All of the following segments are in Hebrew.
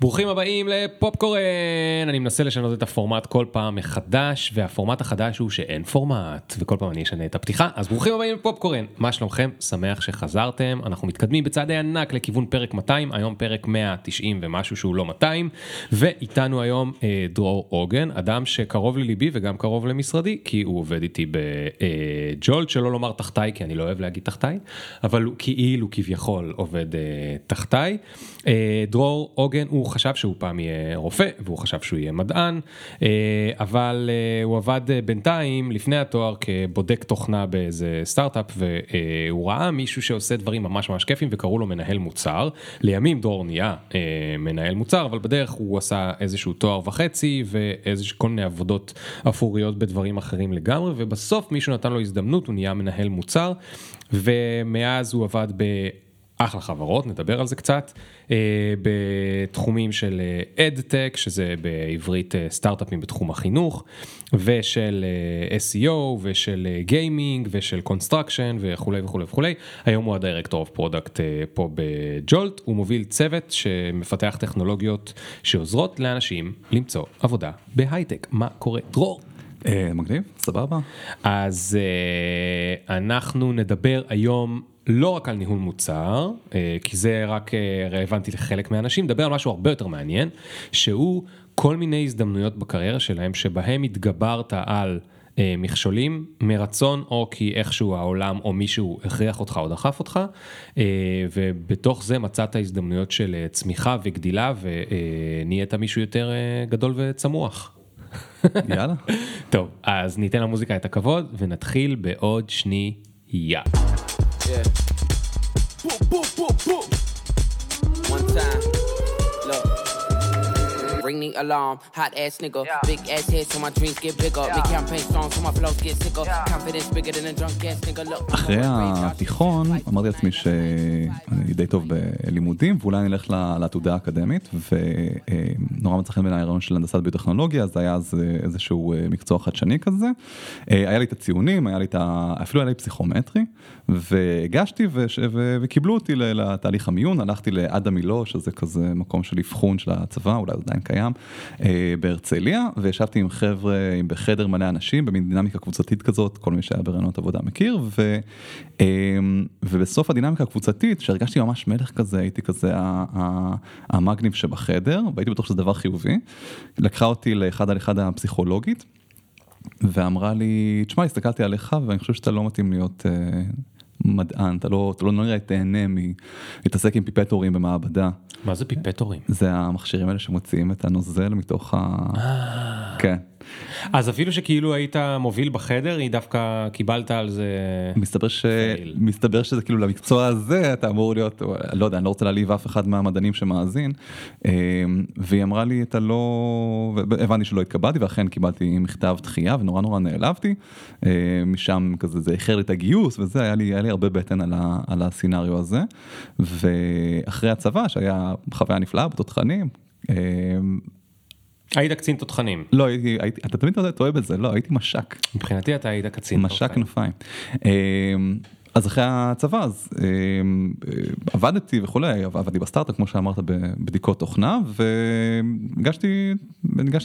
ברוכים הבאים לפופקורן! אני מנסה לשנות את הפורמט כל פעם מחדש, והפורמט החדש הוא שאין פורמט, וכל פעם אני אשנה את הפתיחה, אז ברוכים הבאים לפופקורן! מה שלומכם? שמח שחזרתם, אנחנו מתקדמים בצעדי ענק לכיוון פרק 200, היום פרק 190 ומשהו שהוא לא 200, ואיתנו היום אה, דרור עוגן, אדם שקרוב לליבי וגם קרוב למשרדי, כי הוא עובד איתי בג'ולט, שלא לומר תחתיי, כי אני לא אוהב להגיד תחתיי, אבל הוא כאילו כביכול עובד אה, תחתיי. אה, דרור עוגן הוא חשב שהוא פעם יהיה רופא והוא חשב שהוא יהיה מדען, אה, אבל אה, הוא עבד בינתיים לפני התואר כבודק תוכנה באיזה סטארט-אפ והוא ראה מישהו שעושה דברים ממש ממש כיפים וקראו לו מנהל מוצר. לימים דרור נהיה מנהל מוצר אבל בדרך הוא עשה איזשהו תואר וחצי ואיזשהו כל מיני עבודות אפוריות בדברים אחרים לגמרי ובסוף מישהו נתן לו הזדמנות הוא נהיה מנהל מוצר ומאז הוא עבד ב... אחלה חברות, נדבר על זה קצת, אה, בתחומים של edtech, אה, שזה בעברית אה, סטארט-אפים בתחום החינוך, ושל SEO, ושל gaming, ושל construction, וכולי וכולי וכולי. היום הוא ה director of product פה בג'ולט, הוא מוביל צוות שמפתח טכנולוגיות שעוזרות לאנשים למצוא עבודה בהייטק. מה קורה? דרור. מגניב, סבבה. אז אנחנו נדבר היום. לא רק על ניהול מוצר, אה, כי זה רק אה, רלוונטי לחלק מהאנשים, נדבר על משהו הרבה יותר מעניין, שהוא כל מיני הזדמנויות בקריירה שלהם שבהם התגברת על אה, מכשולים מרצון או כי איכשהו העולם או מישהו הכריח אותך או דחף אותך, ובתוך זה מצאת הזדמנויות של צמיחה וגדילה ונהיית מישהו יותר גדול וצמוח. יאללה. טוב, אז ניתן למוזיקה את הכבוד ונתחיל בעוד שנייה. Yeah. Yeah. Ring the alarm, hot ass nigga. Yeah. Big ass head so my dreams get bigger. Yeah. Make campaign songs so my flows get sicker. Yeah. Confidence bigger than a drunk ass nigga. Look. אחרי התיכון אמרתי לעצמי שאני די טוב בלימודים ואולי אני אלך לעתודה האקדמית ונורא מצא חן בין הרעיון של הנדסת ביוטכנולוגיה אז היה אז איזשהו מקצוע חדשני כזה. היה לי את הציונים, היה לי את ה... אפילו היה לי פסיכומטרי. והגשתי וקיבלו אותי לתהליך המיון, הלכתי לאדה מילו, שזה כזה מקום של אבחון של הצבא, אולי עדיין קיים, אה, בהרצליה, וישבתי עם חבר'ה, בחדר מלא אנשים, במין דינמיקה קבוצתית כזאת, כל מי שהיה ברעיונות עבודה מכיר, ו, אה, ובסוף הדינמיקה הקבוצתית, שהרגשתי ממש מלך כזה, הייתי כזה המגניב שבחדר, והייתי בטוח שזה דבר חיובי, לקחה אותי לאחד על אחד הפסיכולוגית. ואמרה לי, תשמע, הסתכלתי עליך ואני חושב שאתה לא מתאים להיות אה, מדען, אתה לא, אתה לא נראה תהנה מלהתעסק עם פיפטורים במעבדה. מה זה פיפטורים? זה המכשירים האלה שמוציאים את הנוזל מתוך ה... אה. כן. אז אפילו שכאילו היית מוביל בחדר, היא דווקא קיבלת על זה... מסתבר, ש... מסתבר שזה כאילו למקצוע הזה אתה אמור להיות, לא יודע, אני לא רוצה להעליב אף אחד מהמדענים שמאזין, אמ, והיא אמרה לי, אתה לא... הבנתי שלא התקבלתי, ואכן קיבלתי מכתב דחייה ונורא נורא נעלבתי, אמ, משם כזה זה איחר לי את הגיוס וזה, היה לי, היה לי הרבה בטן על, ה... על הסצנריו הזה, ואחרי הצבא, שהיה חוויה נפלאה בתותחנים, אמ, היית קצין תותחנים. לא, הייתי, הייתי, אתה תמיד טועה בזה, לא, הייתי מש"ק. מבחינתי אתה היית קצין מש"ק תותחנים. מש"ק כנפיים. אמ, אז אחרי הצבא אז אמ, עבדתי וכולי, עבדתי בסטארט-אפ כמו שאמרת בבדיקות תוכנה והגשתי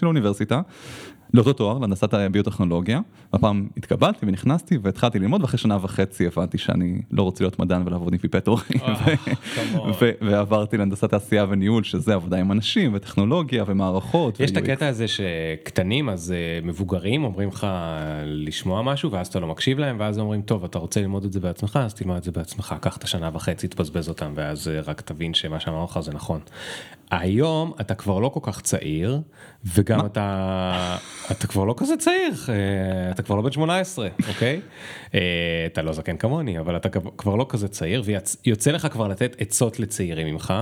לאוניברסיטה לאותו תואר, להנדסת הביוטכנולוגיה, הפעם התקבלתי ונכנסתי והתחלתי ללמוד ואחרי שנה וחצי הבנתי שאני לא רוצה להיות מדען ולעבוד עם פיפטורים אה, ועברתי להנדסת תעשייה וניהול שזה עבודה עם אנשים וטכנולוגיה ומערכות. יש את הקטע הזה שקטנים אז אה, מבוגרים אומרים לך לשמוע משהו ואז אתה לא מקשיב להם ואז אומרים טוב אתה רוצה ללמוד את זה בעצמך אז תלמד את זה בעצמך קח את השנה וחצי תבזבז אותם ואז אה, רק תבין שמה שאמר לך זה נכון. היום אתה כבר לא כל כך צעיר וגם אתה אתה כבר לא כזה צעיר אה, אתה כבר לא בן 18 אוקיי אה, אתה לא זקן כמוני אבל אתה כבר לא כזה צעיר ויוצא לך כבר לתת עצות לצעירים ממך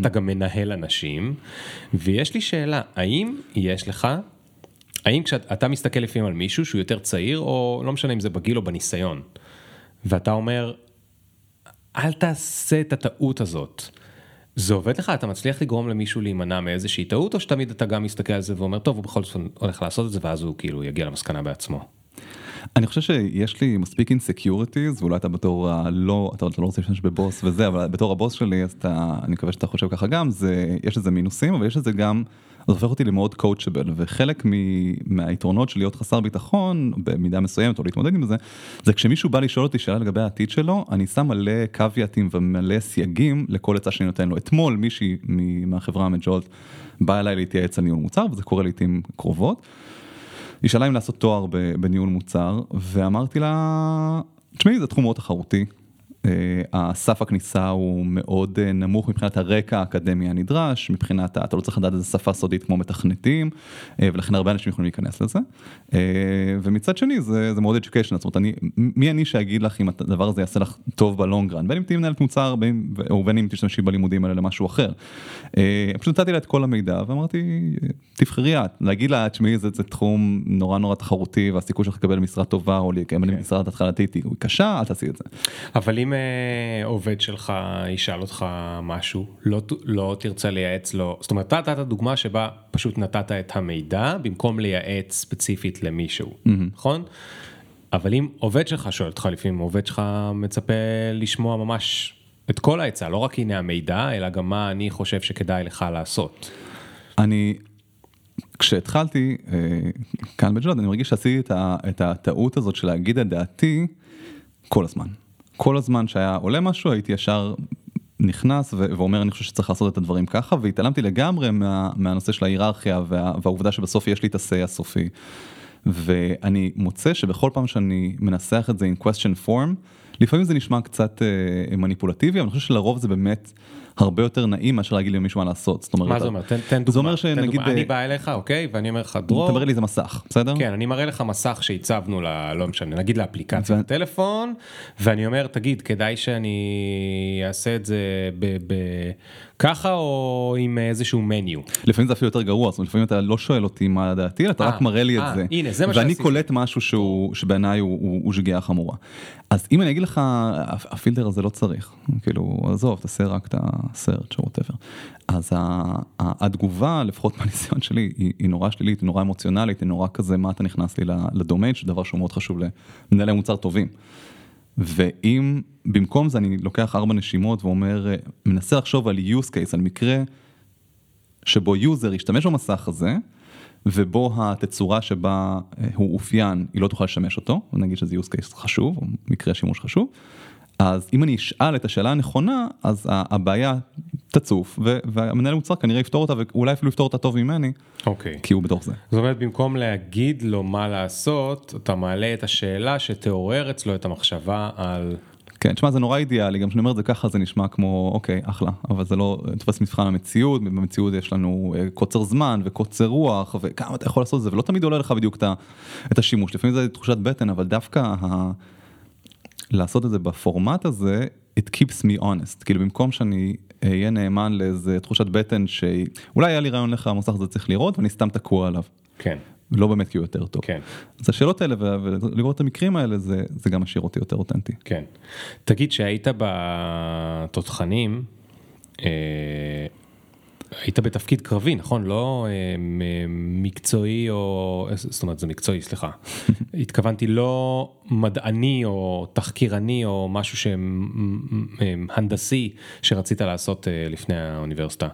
אתה גם מנהל אנשים ויש לי שאלה האם יש לך האם כשאתה מסתכל לפעמים על מישהו שהוא יותר צעיר או לא משנה אם זה בגיל או בניסיון ואתה אומר אל תעשה את הטעות הזאת. זה עובד לך? אתה מצליח לגרום למישהו להימנע מאיזושהי טעות, או שתמיד אתה גם מסתכל על זה ואומר, טוב, הוא בכל זאת הולך לעשות את זה, ואז הוא כאילו יגיע למסקנה בעצמו? אני חושב שיש לי מספיק insecurities ואולי אתה בתור הלא אתה לא רוצה להשתמש בבוס וזה אבל בתור הבוס שלי אז אתה אני מקווה שאתה חושב ככה גם זה יש לזה מינוסים אבל יש לזה גם. זה הופך אותי למאוד coachable וחלק מהיתרונות של להיות חסר ביטחון במידה מסוימת או להתמודד עם זה זה כשמישהו בא לשאול אותי שאלה לגבי העתיד שלו אני שם מלא caveat ים ומלא סייגים לכל עצה שאני נותן לו אתמול מישהי מהחברה מג'ולט באה אליי להתייעץ על ניהול מוצר וזה קורה לעיתים קרובות. היא שאלה אם לעשות תואר בניהול מוצר ואמרתי לה תשמעי זה תחום מאוד תחרותי הסף הכניסה הוא מאוד נמוך מבחינת הרקע האקדמי הנדרש, מבחינת אתה לא צריך לדעת איזה שפה סודית כמו מתכנתים ולכן הרבה אנשים יכולים להיכנס לזה. ומצד שני זה, זה מאוד education, זאת אומרת אני, מי אני שאגיד לך אם הדבר הזה יעשה לך טוב בלונגרן, בין אם תהיי מנהלת מוצר בין, או בין אם תשתמשי בלימודים האלה למשהו אחר. פשוט נתתי לה את כל המידע ואמרתי תבחרי את, להגיד לה תשמעי זה, זה תחום נורא נורא תחרותי והסיכוי שלך לקבל משרה טובה או לקבל okay. משרה התחלתית היא קשה, אל תעשי את זה. אבל אם עובד שלך ישאל אותך משהו, לא, לא תרצה לייעץ לו, זאת אומרת, אתה נתת דוגמה שבה פשוט נתת את המידע במקום לייעץ ספציפית למישהו, mm-hmm. נכון? אבל אם עובד שלך שואל אותך לפעמים, עובד שלך מצפה לשמוע ממש את כל העצה, לא רק הנה המידע, אלא גם מה אני חושב שכדאי לך לעשות. אני, כשהתחלתי כאן בג'לוד, אני מרגיש שעשיתי את הטעות הזאת של להגיד את דעתי כל הזמן. כל הזמן שהיה עולה משהו הייתי ישר נכנס ואומר אני חושב שצריך לעשות את הדברים ככה והתעלמתי לגמרי מה, מהנושא של ההיררכיה וה, והעובדה שבסוף יש לי את ה-say הסופי. ואני מוצא שבכל פעם שאני מנסח את זה in question form, לפעמים זה נשמע קצת אה, מניפולטיבי, אבל אני חושב שלרוב זה באמת הרבה יותר נעים מאשר להגיד למישהו מה לעשות. זאת אומרת, מה זה אומר? תן, תן דוגמה. זה אומר שנגיד... אני בא אליך, אוקיי? ואני אומר לך, דרור... אתה מראה לי איזה מסך, בסדר? כן, אני מראה לך מסך שהצבנו, ל... לא משנה, נגיד לאפליקציה. בטלפון, ואני אומר, תגיד, כדאי שאני אעשה את זה ב... ב... ככה או עם איזשהו מניו. לפעמים זה אפילו יותר גרוע, זאת אומרת לפעמים אתה לא שואל אותי מה דעתי, אתה רק מראה לי את זה. הנה, זה מה שעשיתי. ואני קולט משהו שהוא, שבעיניי הוא, הוא, הוא שגיאה חמורה. אז אם אני אגיד לך, הפילטר הזה לא צריך, כאילו, עזוב, תעשה רק את הסרט, whatever. אז התגובה, לפחות מהניסיון שלי, היא, היא נורא שלילית, היא נורא אמוציונלית, היא נורא כזה, מה אתה נכנס לי לדומיין, שזה דבר שהוא מאוד חשוב למנהלי מוצר טובים. ואם במקום זה אני לוקח ארבע נשימות ואומר, מנסה לחשוב על use case, על מקרה שבו user ישתמש במסך הזה, ובו התצורה שבה הוא אופיין, היא לא תוכל לשמש אותו, נגיד שזה use case חשוב, או מקרה שימוש חשוב, אז אם אני אשאל את השאלה הנכונה, אז הבעיה תצוף, והמנהל מוצר כנראה יפתור אותה, ואולי אפילו יפתור אותה טוב ממני, אוקיי. כי הוא בתוך זה. זאת אומרת, במקום להגיד לו מה לעשות, אתה מעלה את השאלה שתעורר אצלו את המחשבה על... כן, תשמע זה נורא אידיאלי, גם כשאני אומר את זה ככה זה נשמע כמו אוקיי אחלה, אבל זה לא תופס מבחן המציאות, במציאות יש לנו קוצר זמן וקוצר רוח וכמה אתה יכול לעשות את זה ולא תמיד עולה לך בדיוק את השימוש, לפעמים זה תחושת בטן אבל דווקא ה... לעשות את זה בפורמט הזה, it keeps me honest, כאילו במקום שאני אהיה נאמן לאיזה תחושת בטן שאולי היה לי רעיון לך המוסך הזה צריך לראות ואני סתם תקוע עליו. כן. לא באמת כי הוא יותר טוב. כן. אז השאלות האלה ולראות את המקרים האלה זה, זה גם משאיר אותי יותר אותנטי. כן. תגיד שהיית בתותחנים, אה, היית בתפקיד קרבי נכון לא אה, מקצועי או זאת אומרת זה מקצועי סליחה התכוונתי לא מדעני או תחקירני או משהו שהנדסי שרצית לעשות אה, לפני האוניברסיטה.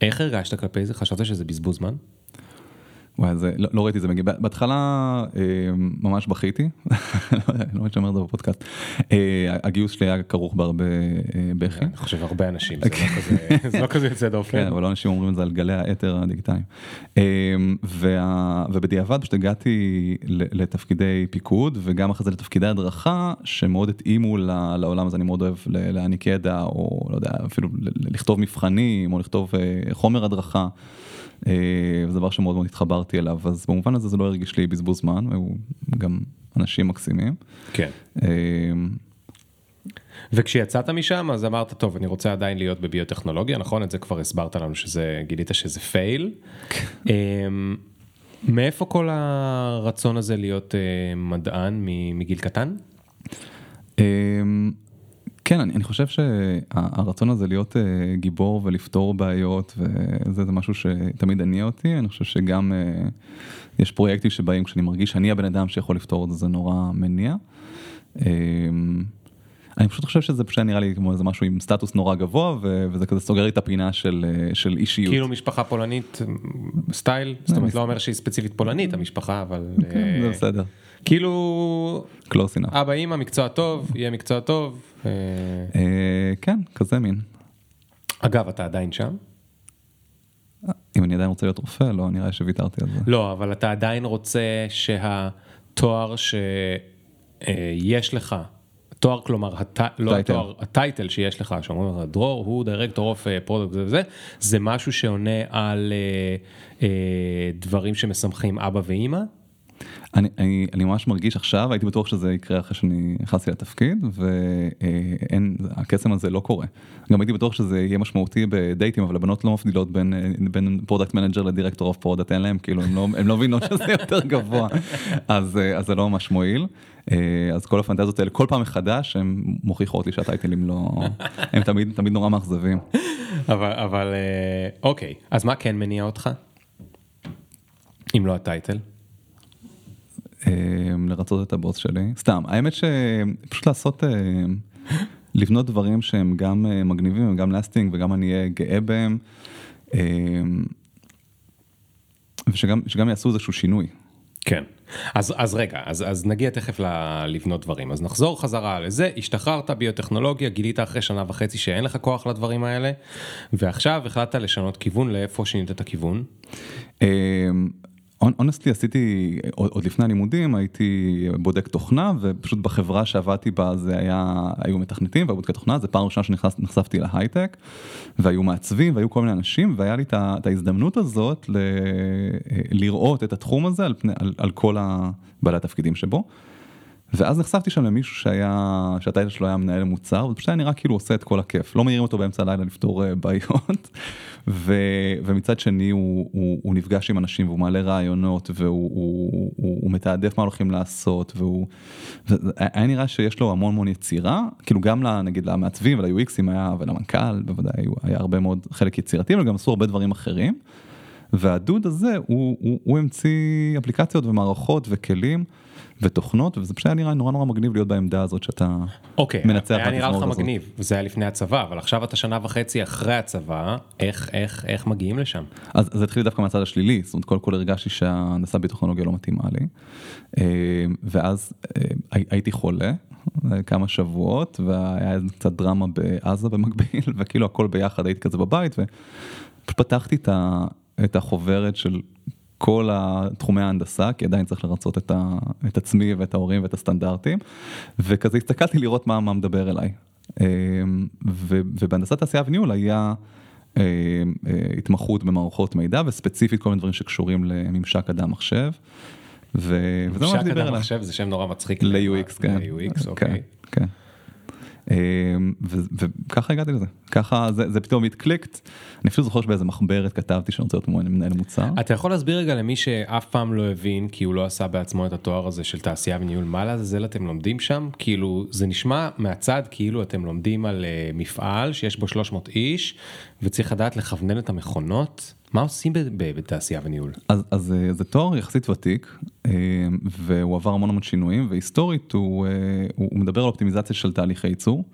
איך הרגשת כלפי זה חשבת שזה בזבוז זמן? וואי, זה, לא, לא ראיתי את זה מגיע, בהתחלה אה, ממש בכיתי, לא שאני אומר את זה בפודקאסט, אה, הגיוס שלי היה כרוך בהרבה אה, בכי. אני חושב הרבה אנשים, זה, לא כזה, זה לא כזה יוצא דופן. כן, אבל לא אנשים אומרים את זה על גלי האתר הדיגיטליים. אה, וה, ובדיעבד פשוט הגעתי לתפקידי פיקוד וגם אחרי זה לתפקידי הדרכה שמאוד התאימו לעולם הזה, אני מאוד אוהב להעניק ידע או לא יודע, אפילו לכתוב מבחנים או לכתוב אה, חומר הדרכה. אה, זה דבר שמאוד מאוד התחברתי אליו, אז במובן הזה זה לא הרגיש לי בזבוז זמן, היו גם אנשים מקסימים. כן. אה, וכשיצאת משם אז אמרת טוב אני רוצה עדיין להיות בביוטכנולוגיה נכון את זה כבר הסברת לנו שזה גילית שזה פייל. כן. אמ, מאיפה כל הרצון הזה להיות אה, מדען מגיל קטן? אמ, כן, אני, אני חושב שהרצון הזה להיות uh, גיבור ולפתור בעיות, וזה זה משהו שתמיד הניע אותי, אני חושב שגם uh, יש פרויקטים שבאים כשאני מרגיש שאני הבן אדם שיכול לפתור את זה, זה נורא מניע. Um, אני פשוט חושב שזה פשוט נראה לי כמו איזה משהו עם סטטוס נורא גבוה ו- וזה כזה סוגר לי את הפינה של, אה, של אישיות. כאילו משפחה פולנית סטייל, זאת אומרת לא אומר שהיא ספציפית פולנית המשפחה אבל כן, זה בסדר. כאילו close enough. אבא אמא מקצוע טוב יהיה מקצוע טוב. אה, אה, כן, כזה מין. אגב אתה עדיין שם? אם אני עדיין רוצה להיות רופא, לא, נראה שוויתרתי על זה. לא אבל אתה עדיין רוצה שהתואר שיש לך תואר כלומר הט... לא. התואר ה title שיש לך שאומרים לך דרור הוא director of product וזה זה משהו שעונה על אה, אה, דברים שמשמחים אבא ואימא. אני, אני, אני ממש מרגיש עכשיו, הייתי בטוח שזה יקרה אחרי שאני נכנסתי לתפקיד, ואין, הקסם הזה לא קורה. גם הייתי בטוח שזה יהיה משמעותי בדייטים, אבל הבנות לא מבדילות בין, בין product manager ל director of product, אין להם, כאילו, הם לא, לא מבינות שזה יותר גבוה, אז, אז זה לא ממש מועיל. אז כל הפנטזיות האלה, כל פעם מחדש, הן מוכיחות לי שהטייטלים לא, הם תמיד, תמיד נורא מאכזבים. אבל אבל אה, אוקיי אז מה כן מניע אותך? אם לא הטייטל. אה, לרצות את הבוס שלי, סתם, האמת שפשוט לעשות, אה, לבנות דברים שהם גם אה, מגניבים וגם לאסטינג וגם אני אהיה גאה בהם, אה, ושגם שגם יעשו איזשהו שינוי. כן. אז, אז רגע, אז, אז נגיע תכף ל- לבנות דברים. אז נחזור חזרה לזה, השתחררת ביוטכנולוגיה, גילית אחרי שנה וחצי שאין לך כוח לדברים האלה, ועכשיו החלטת לשנות כיוון, לאיפה שינית את הכיוון? אונסטלי עשיתי, עוד לפני הלימודים הייתי בודק תוכנה ופשוט בחברה שעבדתי בה זה היה, היו מתכנתים והיו בודקי תוכנה, זה פעם ראשונה שנחשפתי להייטק והיו מעצבים והיו כל מיני אנשים והיה לי את ההזדמנות הזאת ל, לראות את התחום הזה על, פני, על, על כל הבעלי התפקידים שבו. ואז נחשפתי שם למישהו שהיה, שהטייטל שלו היה מנהל מוצר, ופשוט היה נראה כאילו עושה את כל הכיף, לא מעירים אותו באמצע הלילה לפתור אה, בעיות, ו, ומצד שני הוא, הוא, הוא נפגש עם אנשים והוא מעלה רעיונות והוא הוא, הוא, הוא מתעדף מה הולכים לעשות, והוא, והיה נראה שיש לו המון המון יצירה, כאילו גם נגיד למעצבים ול-UXים היה, ולמנכ"ל בוודאי היה הרבה מאוד חלק יצירתי, אבל גם עשו הרבה דברים אחרים. והדוד הזה הוא, הוא, הוא המציא אפליקציות ומערכות וכלים ותוכנות וזה פשוט היה נראה נורא נורא מגניב להיות בעמדה הזאת שאתה אוקיי, מנצח היה נראה לך. מגניב, וזה היה לפני הצבא, אבל עכשיו אתה שנה וחצי אחרי הצבא, איך, איך, איך מגיעים לשם? אז זה התחיל דווקא מהצד השלילי, זאת אומרת קודם כל הרגשתי שההנדסה בטכנולוגיה לא מתאימה לי אה, ואז אה, הי- הייתי חולה אה, כמה שבועות והיה קצת דרמה בעזה במקביל וכאילו הכל ביחד הייתי כזה בבית ופתחתי את החוברת של כל התחומי ההנדסה כי עדיין צריך לרצות את, ה, את עצמי ואת ההורים ואת הסטנדרטים וכזה הסתכלתי לראות מה, מה מדבר אליי. אה, ו, ובהנדסת תעשייה וניהול היה אה, אה, התמחות במערכות מידע וספציפית כל מיני דברים שקשורים לממשק אדם מחשב. ו- וזה מה ממשק אדם. מחשב זה שם נורא מצחיק. ל-UX, כן. ל-UX, כן, אוקיי. כן. אמ, וככה הגעתי לזה, ככה זה, זה פתאום התקליקט, אני אפילו זוכר שבאיזה מחברת כתבתי שאני רוצה להיות מנהל מוצר. אתה יכול להסביר רגע למי שאף פעם לא הבין כי הוא לא עשה בעצמו את התואר הזה של תעשייה וניהול מה לעזאזל אתם לומדים שם? כאילו זה נשמע מהצד כאילו אתם לומדים על אה, מפעל שיש בו 300 איש וצריך לדעת לכוונן את המכונות מה עושים בתעשייה וניהול. אז, אז אה, זה תואר יחסית ותיק אמ, והוא עבר המון המון שינויים והיסטורית אה, הוא, הוא מדבר על אופטימיזציה של תהליכי ייצור.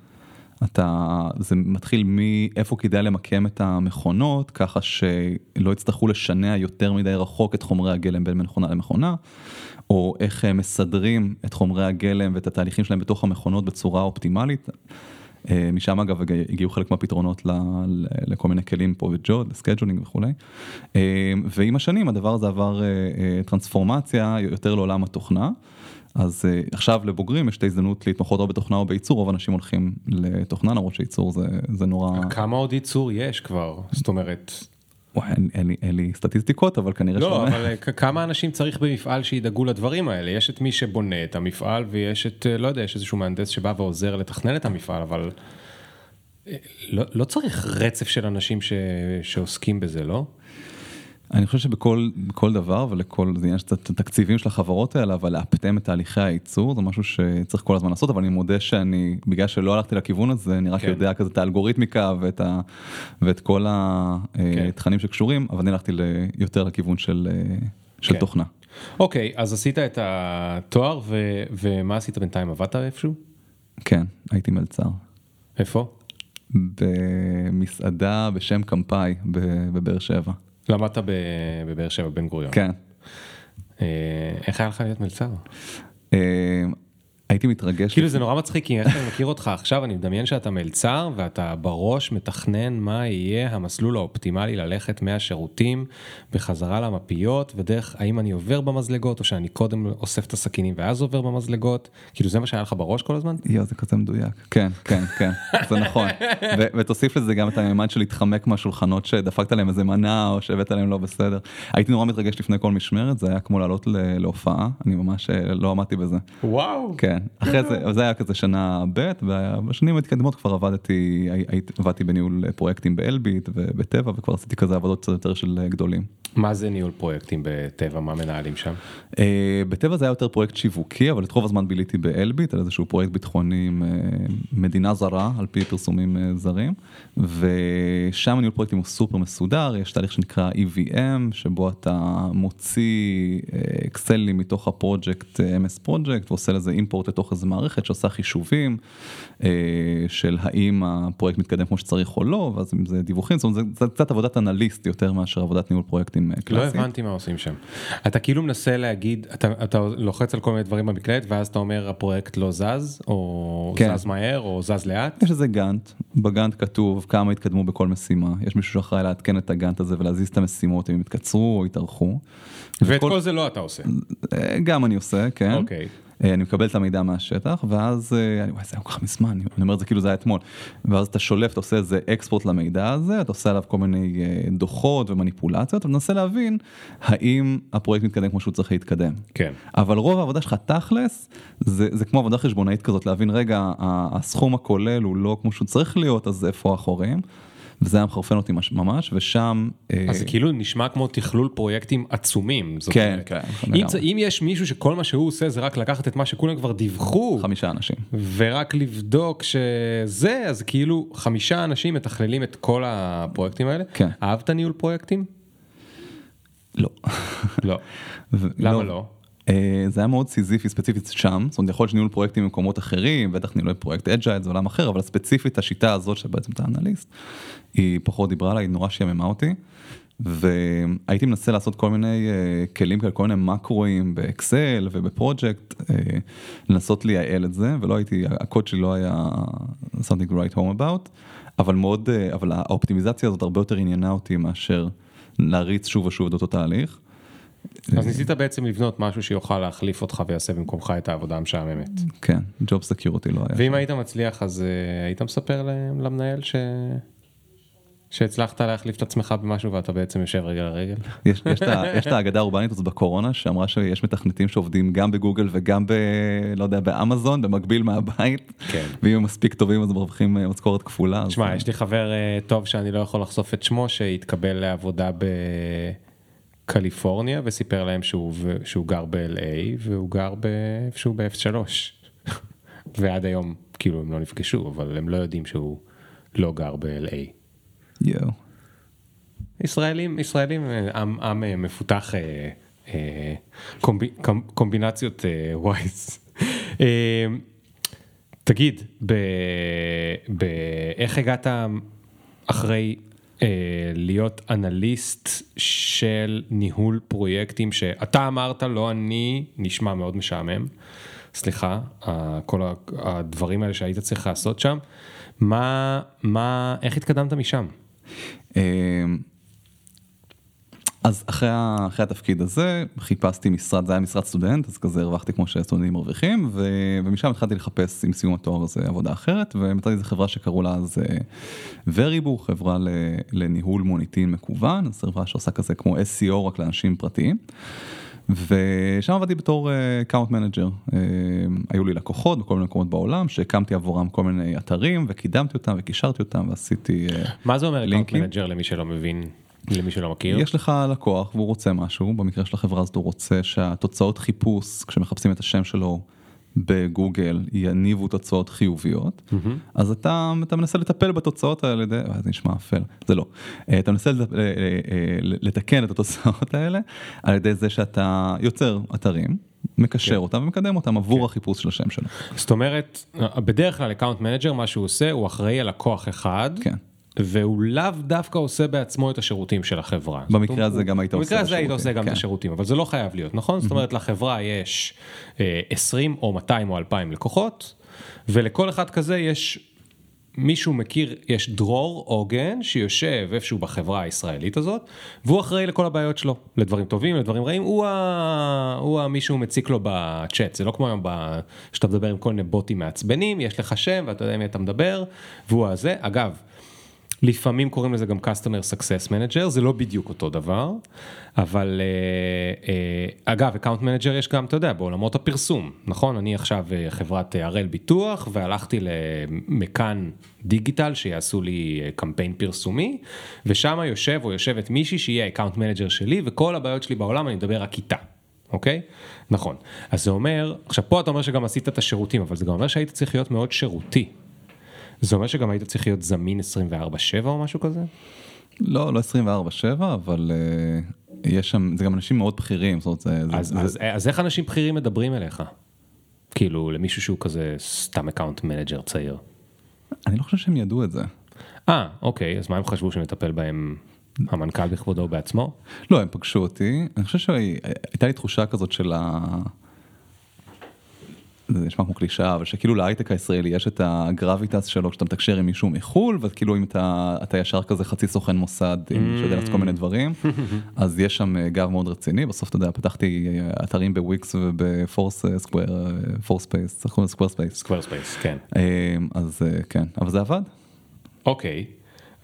אתה, זה מתחיל מאיפה כדאי למקם את המכונות ככה שלא יצטרכו לשנע יותר מדי רחוק את חומרי הגלם בין מכונה למכונה, או איך אה, מסדרים את חומרי הגלם ואת התהליכים שלהם בתוך המכונות בצורה אופטימלית. אה, משם אגב הג- הגיעו חלק מהפתרונות ל- ל- לכל מיני כלים פה וג'וד, ל scheduling וכולי. אה, ועם השנים הדבר הזה עבר אה, טרנספורמציה יותר לעולם התוכנה. אז עכשיו לבוגרים יש את ההזדמנות להתמחות או בתוכנה או בייצור, רוב האנשים הולכים לתוכנה למרות שייצור זה, זה נורא, כמה עוד ייצור יש כבר זאת אומרת אין, אין, אין לי סטטיסטיקות אבל כנראה לא שונה. אבל אה, כמה אנשים צריך במפעל שידאגו לדברים האלה יש את מי שבונה את המפעל ויש את אה, לא יודע יש איזשהו מהנדס שבא ועוזר לתכנן את המפעל אבל. אה, לא, לא צריך רצף של אנשים ש... שעוסקים בזה לא? אני חושב שבכל בכל דבר ולכל זה עניין של התקציבים של החברות האלה אבל לאפטם את תהליכי הייצור זה משהו שצריך כל הזמן לעשות אבל אני מודה שאני בגלל שלא הלכתי לכיוון הזה אני רק כן. יודע כזה את האלגוריתמיקה ואת, ה, ואת כל כן. התכנים שקשורים אבל אני הלכתי יותר לכיוון של, אה, של כן. תוכנה. אוקיי, אז עשית את התואר, ו- ומה עשית בינתיים? עבדת איפשהו? כן הייתי מלצר. איפה? במסעדה בשם קמפאי בבאר שבע. למדת בבאר שבע, בן גוריון. כן. אה, איך היה לך להיות מלצר? הייתי מתרגש. כאילו זה נורא מצחיק, כי איך אני מכיר אותך עכשיו, אני מדמיין שאתה מלצר ואתה בראש מתכנן מה יהיה המסלול האופטימלי ללכת מהשירותים בחזרה למפיות, ודרך האם אני עובר במזלגות או שאני קודם אוסף את הסכינים ואז עובר במזלגות, כאילו זה מה שהיה לך בראש כל הזמן? יואו זה כזה מדויק. כן כן כן זה נכון. ותוסיף לזה גם את הממד של להתחמק מהשולחנות שדפקת להם איזה מנה או שהבאת להם לא בסדר. הייתי נורא מתרגש לפני כל משמרת זה היה כמו לעלות להופעה. אני ממש אה, לא עמדתי בזה. וואו. כן אחרי זה זה היה כזה שנה ב' ובשנים המתקדמות כבר עבדתי עבדתי בניהול פרויקטים באלביט ובטבע וכבר עשיתי כזה עבודות קצת יותר של אה, גדולים. מה זה ניהול פרויקטים בטבע, מה מנהלים שם? אה, בטבע זה היה יותר פרויקט שיווקי אבל את רוב הזמן ביליתי באלביט על איזשהו פרויקט ביטחוני עם אה, מדינה זרה על פי פרסומים זרים ושם ניהול פרויקטים הוא סופר מסודר יש תהליך שנקרא EVM שבו אתה מוציא אקסלים מתוך הפרויקט MS פרויקט ועושה לזה אימפורט לתוך איזה מערכת שעושה חישובים אה, של האם הפרויקט מתקדם כמו שצריך או לא ואז אם זה דיווחים זאת אומרת זה- זה קצת עבודת אנליסט יותר מאשר עבודת ניהול פרויקטים אה, לא. הבנתי מה עושים שם. אתה כאילו מנסה להגיד, אתה, אתה לוחץ על כל מיני דברים במקלדת ואז אתה אומר הפרויקט לא זז, או כן. זז מהר, או זז לאט. יש איזה גאנט, בגאנט כתוב כמה התקדמו בכל משימה, יש מישהו שאחראי לעדכן את הגאנט הזה ולהזיז את המשימות אם הם התקצרו או התארכו. ואת וכל- כל זה לא אתה עושה. אה, גם אני עושה, כן. אוקיי. אה, אני מקבל את המידע מהשטח ואז אה, אני וואי זה היה כל כך מזמן אני אומר את זה כאילו זה היה אתמול ואז אתה שולף אתה עושה איזה אקספורט למידע הזה אתה עושה עליו כל מיני אה, דוחות ומניפולציות ומנסה להבין האם הפרויקט מתקדם כמו שהוא צריך להתקדם. כן. אבל רוב העבודה שלך תכלס זה, זה כמו עבודה חשבונאית כזאת להבין רגע הסכום הכולל הוא לא כמו שהוא צריך להיות אז איפה החורים. וזה היה מחרפן אותי מש- ממש ושם אה, אז זה כאילו נשמע כמו תכלול פרויקטים עצומים. כן, כן, אם, יש מישהו שכל מה שהוא עושה זה רק לקחת את מה שכולם כבר דיווחו, חמישה אנשים. ורק לבדוק שזה, אז כאילו חמישה אנשים מתכללים את כל הפרויקטים האלה. כן. אהבת ניהול פרויקטים? לא. לא. למה לא? אה, זה היה מאוד סיזיפי ספציפית שם, זאת אומרת יכול להיות שניהול פרויקטים במקומות אחרים, בטח ניהול פרויקט agile זה עולם אחר, אבל ספציפית השיטה הזאת שבעצם אתה אנליסט, היא פחות דיברה עליי, היא נורא שעממה אותי, והייתי מנסה לעשות כל מיני אה, כלים כאלה, כל מיני מקרואים באקסל ובפרויקט, אה, לנסות לייעל את זה, ולא הייתי, הקוד שלי לא היה something to write home about, אבל מאוד, אה, אבל האופטימיזציה הזאת הרבה יותר עניינה אותי מאשר להריץ שוב ושוב את אותו תהליך. אז ניסית בעצם לבנות משהו שיוכל להחליף אותך ויעשה במקומך את העבודה המשעממת. כן, ג'וב סקיורטי לא היה. ואם היית מצליח אז אה, היית מספר למנהל ש... שהצלחת להחליף את עצמך במשהו ואתה בעצם יושב רגל על רגל? יש, יש, את ה- יש את האגדה האורבנית הזאת בקורונה שאמרה שיש מתכנתים שעובדים גם בגוגל וגם ב... לא יודע, באמזון במקביל מהבית. כן. ואם הם מספיק טובים אז מרוויחים אה, משכורת כפולה. אז- תשמע, יש לי חבר אה, טוב שאני לא יכול לחשוף את שמו שהתקבל לעבודה בקליפורניה וסיפר להם שהוא, שהוא גר ב-LA והוא גר איפשהו ב-F3 ועד היום כאילו הם לא נפגשו אבל הם לא יודעים שהוא לא גר ב-LA. יואו. ישראלים ישראלים אה, עם, עם אה, מפותח אה, אה, קומבי, קומ, קומבינציות אה, ווייז. אה, תגיד, ב, ב, איך הגעת אחרי אה, להיות אנליסט של ניהול פרויקטים שאתה אמרת לא אני נשמע מאוד משעמם. סליחה, כל הדברים האלה שהיית צריך לעשות שם. מה, מה, איך התקדמת משם? אמ, אז אחרי, אחרי התפקיד הזה חיפשתי משרד, זה היה משרד סטודנט, אז כזה הרווחתי כמו שסטודנטים מרוויחים, ו, ומשם התחלתי לחפש עם סיום התואר הזה עבודה אחרת, ומצאתי איזה חברה שקראו לה אז וריבו, חברה ל, לניהול מוניטין מקוון, אז חברה שעושה כזה כמו SEO רק לאנשים פרטיים. ושם עבדתי בתור account manager, היו לי לקוחות בכל מיני מקומות בעולם שהקמתי עבורם כל מיני אתרים וקידמתי אותם וקישרתי אותם ועשיתי אה, מה זה אומר account לינקים. manager למי שלא מבין? למי שלא מכיר. יש לך לקוח והוא רוצה משהו, במקרה של החברה הזאת הוא רוצה שהתוצאות חיפוש, כשמחפשים את השם שלו בגוגל, יניבו תוצאות חיוביות, אז אתה, אתה מנסה לטפל בתוצאות האלה, די- אה, זה נשמע אפל, זה לא. אה, אתה מנסה לת- אה, לתקן את התוצאות האלה על ידי זה שאתה יוצר אתרים, מקשר כן. אותם ומקדם אותם עבור החיפוש של השם שלו. זאת אומרת, בדרך כלל account manager, מה שהוא עושה, הוא אחראי על לקוח אחד. כן. והוא לאו דווקא עושה בעצמו את השירותים של החברה. במקרה הזה גם היית עושה במקרה הזה היית עושה גם את כן. השירותים, אבל זה לא חייב להיות, נכון? זאת אומרת, לחברה יש אה, 20 או 200 או 2,000 לקוחות, ולכל אחד כזה יש מישהו מכיר, יש דרור עוגן שיושב איפשהו בחברה הישראלית הזאת, והוא אחראי לכל הבעיות שלו, לדברים טובים, לדברים רעים, הוא, ה... הוא המישהו מציק לו בצ'אט, זה לא כמו היום ב... שאתה מדבר עם כל מיני בוטים מעצבנים, יש לך שם ואתה יודע עם מי אתה מדבר, והוא הזה, אגב, לפעמים קוראים לזה גם customer success manager, זה לא בדיוק אותו דבר, אבל אה, אה, אגב, account manager יש גם, אתה יודע, בעולמות הפרסום, נכון? אני עכשיו אה, חברת הראל ביטוח, והלכתי למכאן דיגיטל שיעשו לי קמפיין פרסומי, ושם יושב או יושבת מישהי שיהיה account manager שלי, וכל הבעיות שלי בעולם אני מדבר רק איתה. אוקיי? נכון. אז זה אומר, עכשיו פה אתה אומר שגם עשית את השירותים, אבל זה גם אומר שהיית צריך להיות מאוד שירותי. זה אומר שגם היית צריך להיות זמין 24/7 או משהו כזה? לא, לא 24/7, אבל אה, יש שם, זה גם אנשים מאוד בכירים, זאת אומרת, זה, זה, אז, זה, אז, אז איך אנשים בכירים מדברים אליך? כאילו למישהו שהוא כזה סתם account manager צעיר. אני לא חושב שהם ידעו את זה. אה, אוקיי, אז מה הם חשבו שמטפל בהם המנכ"ל בכבודו בעצמו? לא, הם פגשו אותי, אני חושב שהייתה לי תחושה כזאת של ה... זה נשמע כמו קלישאה, אבל שכאילו להייטק הישראלי יש את ה gravitas שלו כשאתה מתקשר עם מישהו מחו"ל, וכאילו אם אתה, אתה ישר כזה חצי סוכן מוסד, עם שיודע לעשות כל מיני דברים, אז יש שם אה, גב מאוד רציני, בסוף אתה יודע, פתחתי אה, אתרים בוויקס ובפורס סקוואר, פורס ספייס, סקוואר ספייס. סקוור ספייס, כן. אז אה, כן, אבל זה עבד. אוקיי.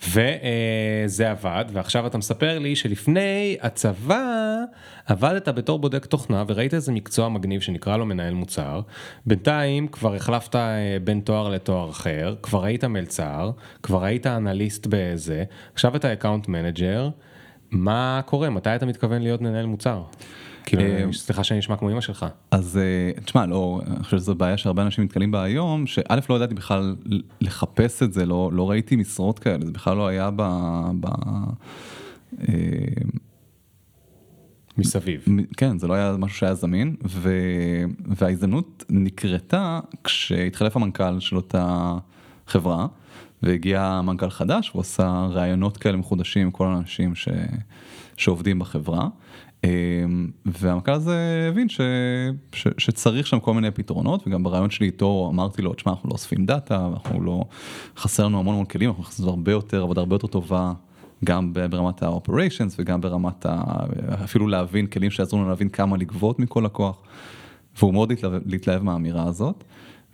וזה עבד, ועכשיו אתה מספר לי שלפני הצבא עבדת בתור בודק תוכנה וראית איזה מקצוע מגניב שנקרא לו מנהל מוצר. בינתיים כבר החלפת אה, בין תואר לתואר אחר, כבר היית מלצר, כבר היית אנליסט בזה, עכשיו אתה account manager. מה קורה? מתי אתה מתכוון להיות מנהל מוצר? כאילו, אה, סליחה שאני נשמע כמו אמא שלך. אז אה, תשמע, לא, אני חושב שזו בעיה שהרבה אנשים נתקלים בה היום, שא' לא ידעתי בכלל לחפש את זה, לא, לא ראיתי משרות כאלה, זה בכלל לא היה ב... ב אה, מסביב. כן, זה לא היה משהו שהיה זמין, ו... וההזדמנות נקרתה כשהתחלף המנכ"ל של אותה חברה, והגיע מנכ"ל חדש, הוא עשה ראיונות כאלה מחודשים עם כל האנשים ש... שעובדים בחברה. אמ, והמנכ"ל הזה הבין ש... ש... שצריך שם כל מיני פתרונות, וגם ברעיון שלי איתו אמרתי לו, תשמע, אנחנו לא אוספים דאטה, אנחנו לא, חסר לנו המון המון כלים, אנחנו נכנסים הרבה יותר, עבודה הרבה יותר טובה. גם ברמת ה-operations וגם ברמת ה... אפילו להבין כלים שיעזרו לנו להבין כמה לגבות מכל לקוח. והוא מאוד התלהב, להתלהב מהאמירה הזאת.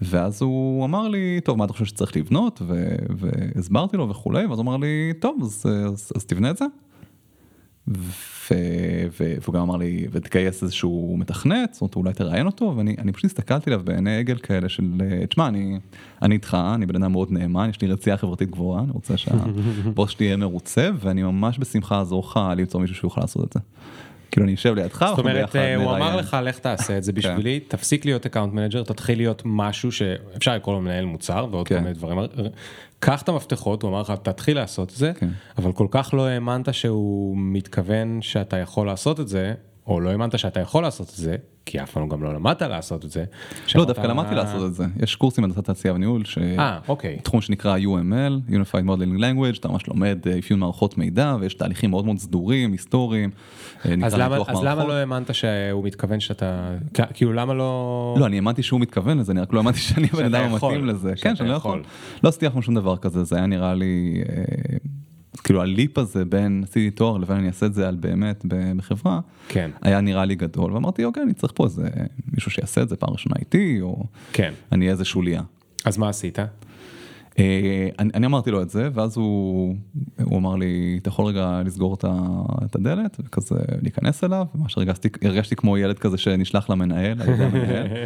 ואז הוא אמר לי, טוב, מה אתה חושב שצריך לבנות? ו... והסברתי לו וכולי, ואז הוא אמר לי, טוב, אז, אז, אז תבנה את זה. והוא גם אמר לי, ותגייס איזשהו מתכנת, זאת אומרת, אולי תראיין אותו, ואני אני פשוט הסתכלתי עליו בעיני עגל כאלה של, תשמע, אני, איתך, אני בן אדם מאוד נאמן, יש לי רצייה חברתית גבוהה, אני רוצה שהבוס שלי יהיה מרוצה, ואני ממש בשמחה אעזור לך למצוא מישהו שיוכל לעשות את זה. כאילו אני אשב לידך, זאת אומרת, אה, הוא. אמר לך, לך תעשה את זה בשבילי, תפסיק להיות account manager, תתחיל להיות משהו שאפשר לקרוא לו מנהל מוצר ועוד כל כן. מיני דברים. קח את המפתחות, הוא אמר לך, תתחיל לעשות את זה, כן. אבל כל כך לא האמנת שהוא מתכוון שאתה יכול לעשות את זה, או לא האמנת שאתה יכול לעשות את זה, כי אף פעם גם לא למדת לעשות את זה. לא, דווקא למדתי לעשות את זה. יש קורסים בהנדסת תעשייה וניהול, ש... אה, אוקיי. תחום שנקרא UML, Unified Modeling Language, אתה ממש לומד אה, אפיון מערכות מידע, ויש תהליכים מאוד מאוד סדורים, היסטוריים. אה, אז למה, אז למה. לא האמנת שהוא מתכוון שאתה, כאילו למה לא... לא, אני האמנתי שהוא מתכוון לזה, אני רק לא האמנתי שאני הבן אדם המתאים לזה. כן, שאני לא. יכול. לא עשיתי אף פעם שום דבר כזה, זה היה נראה לי, כאילו הליפ הזה בין עשיתי תואר לבין אני אעשה את זה על באמת בחברה, כן, היה נראה לי גדול, ואמרתי, אוקיי, אני צריך פה איזה מישהו שיעשה את זה פעם ראשונה איתי, או כן. אני אהיה איזה שוליה. אז מה עשית? אה, אני, אני אמרתי לו את זה, ואז הוא, הוא אמר לי, אתה יכול רגע לסגור את, את הדלת, וכזה להיכנס אליו, ממש הרגשתי, הרגשתי כמו ילד כזה שנשלח למנהל, על ידי המנהל.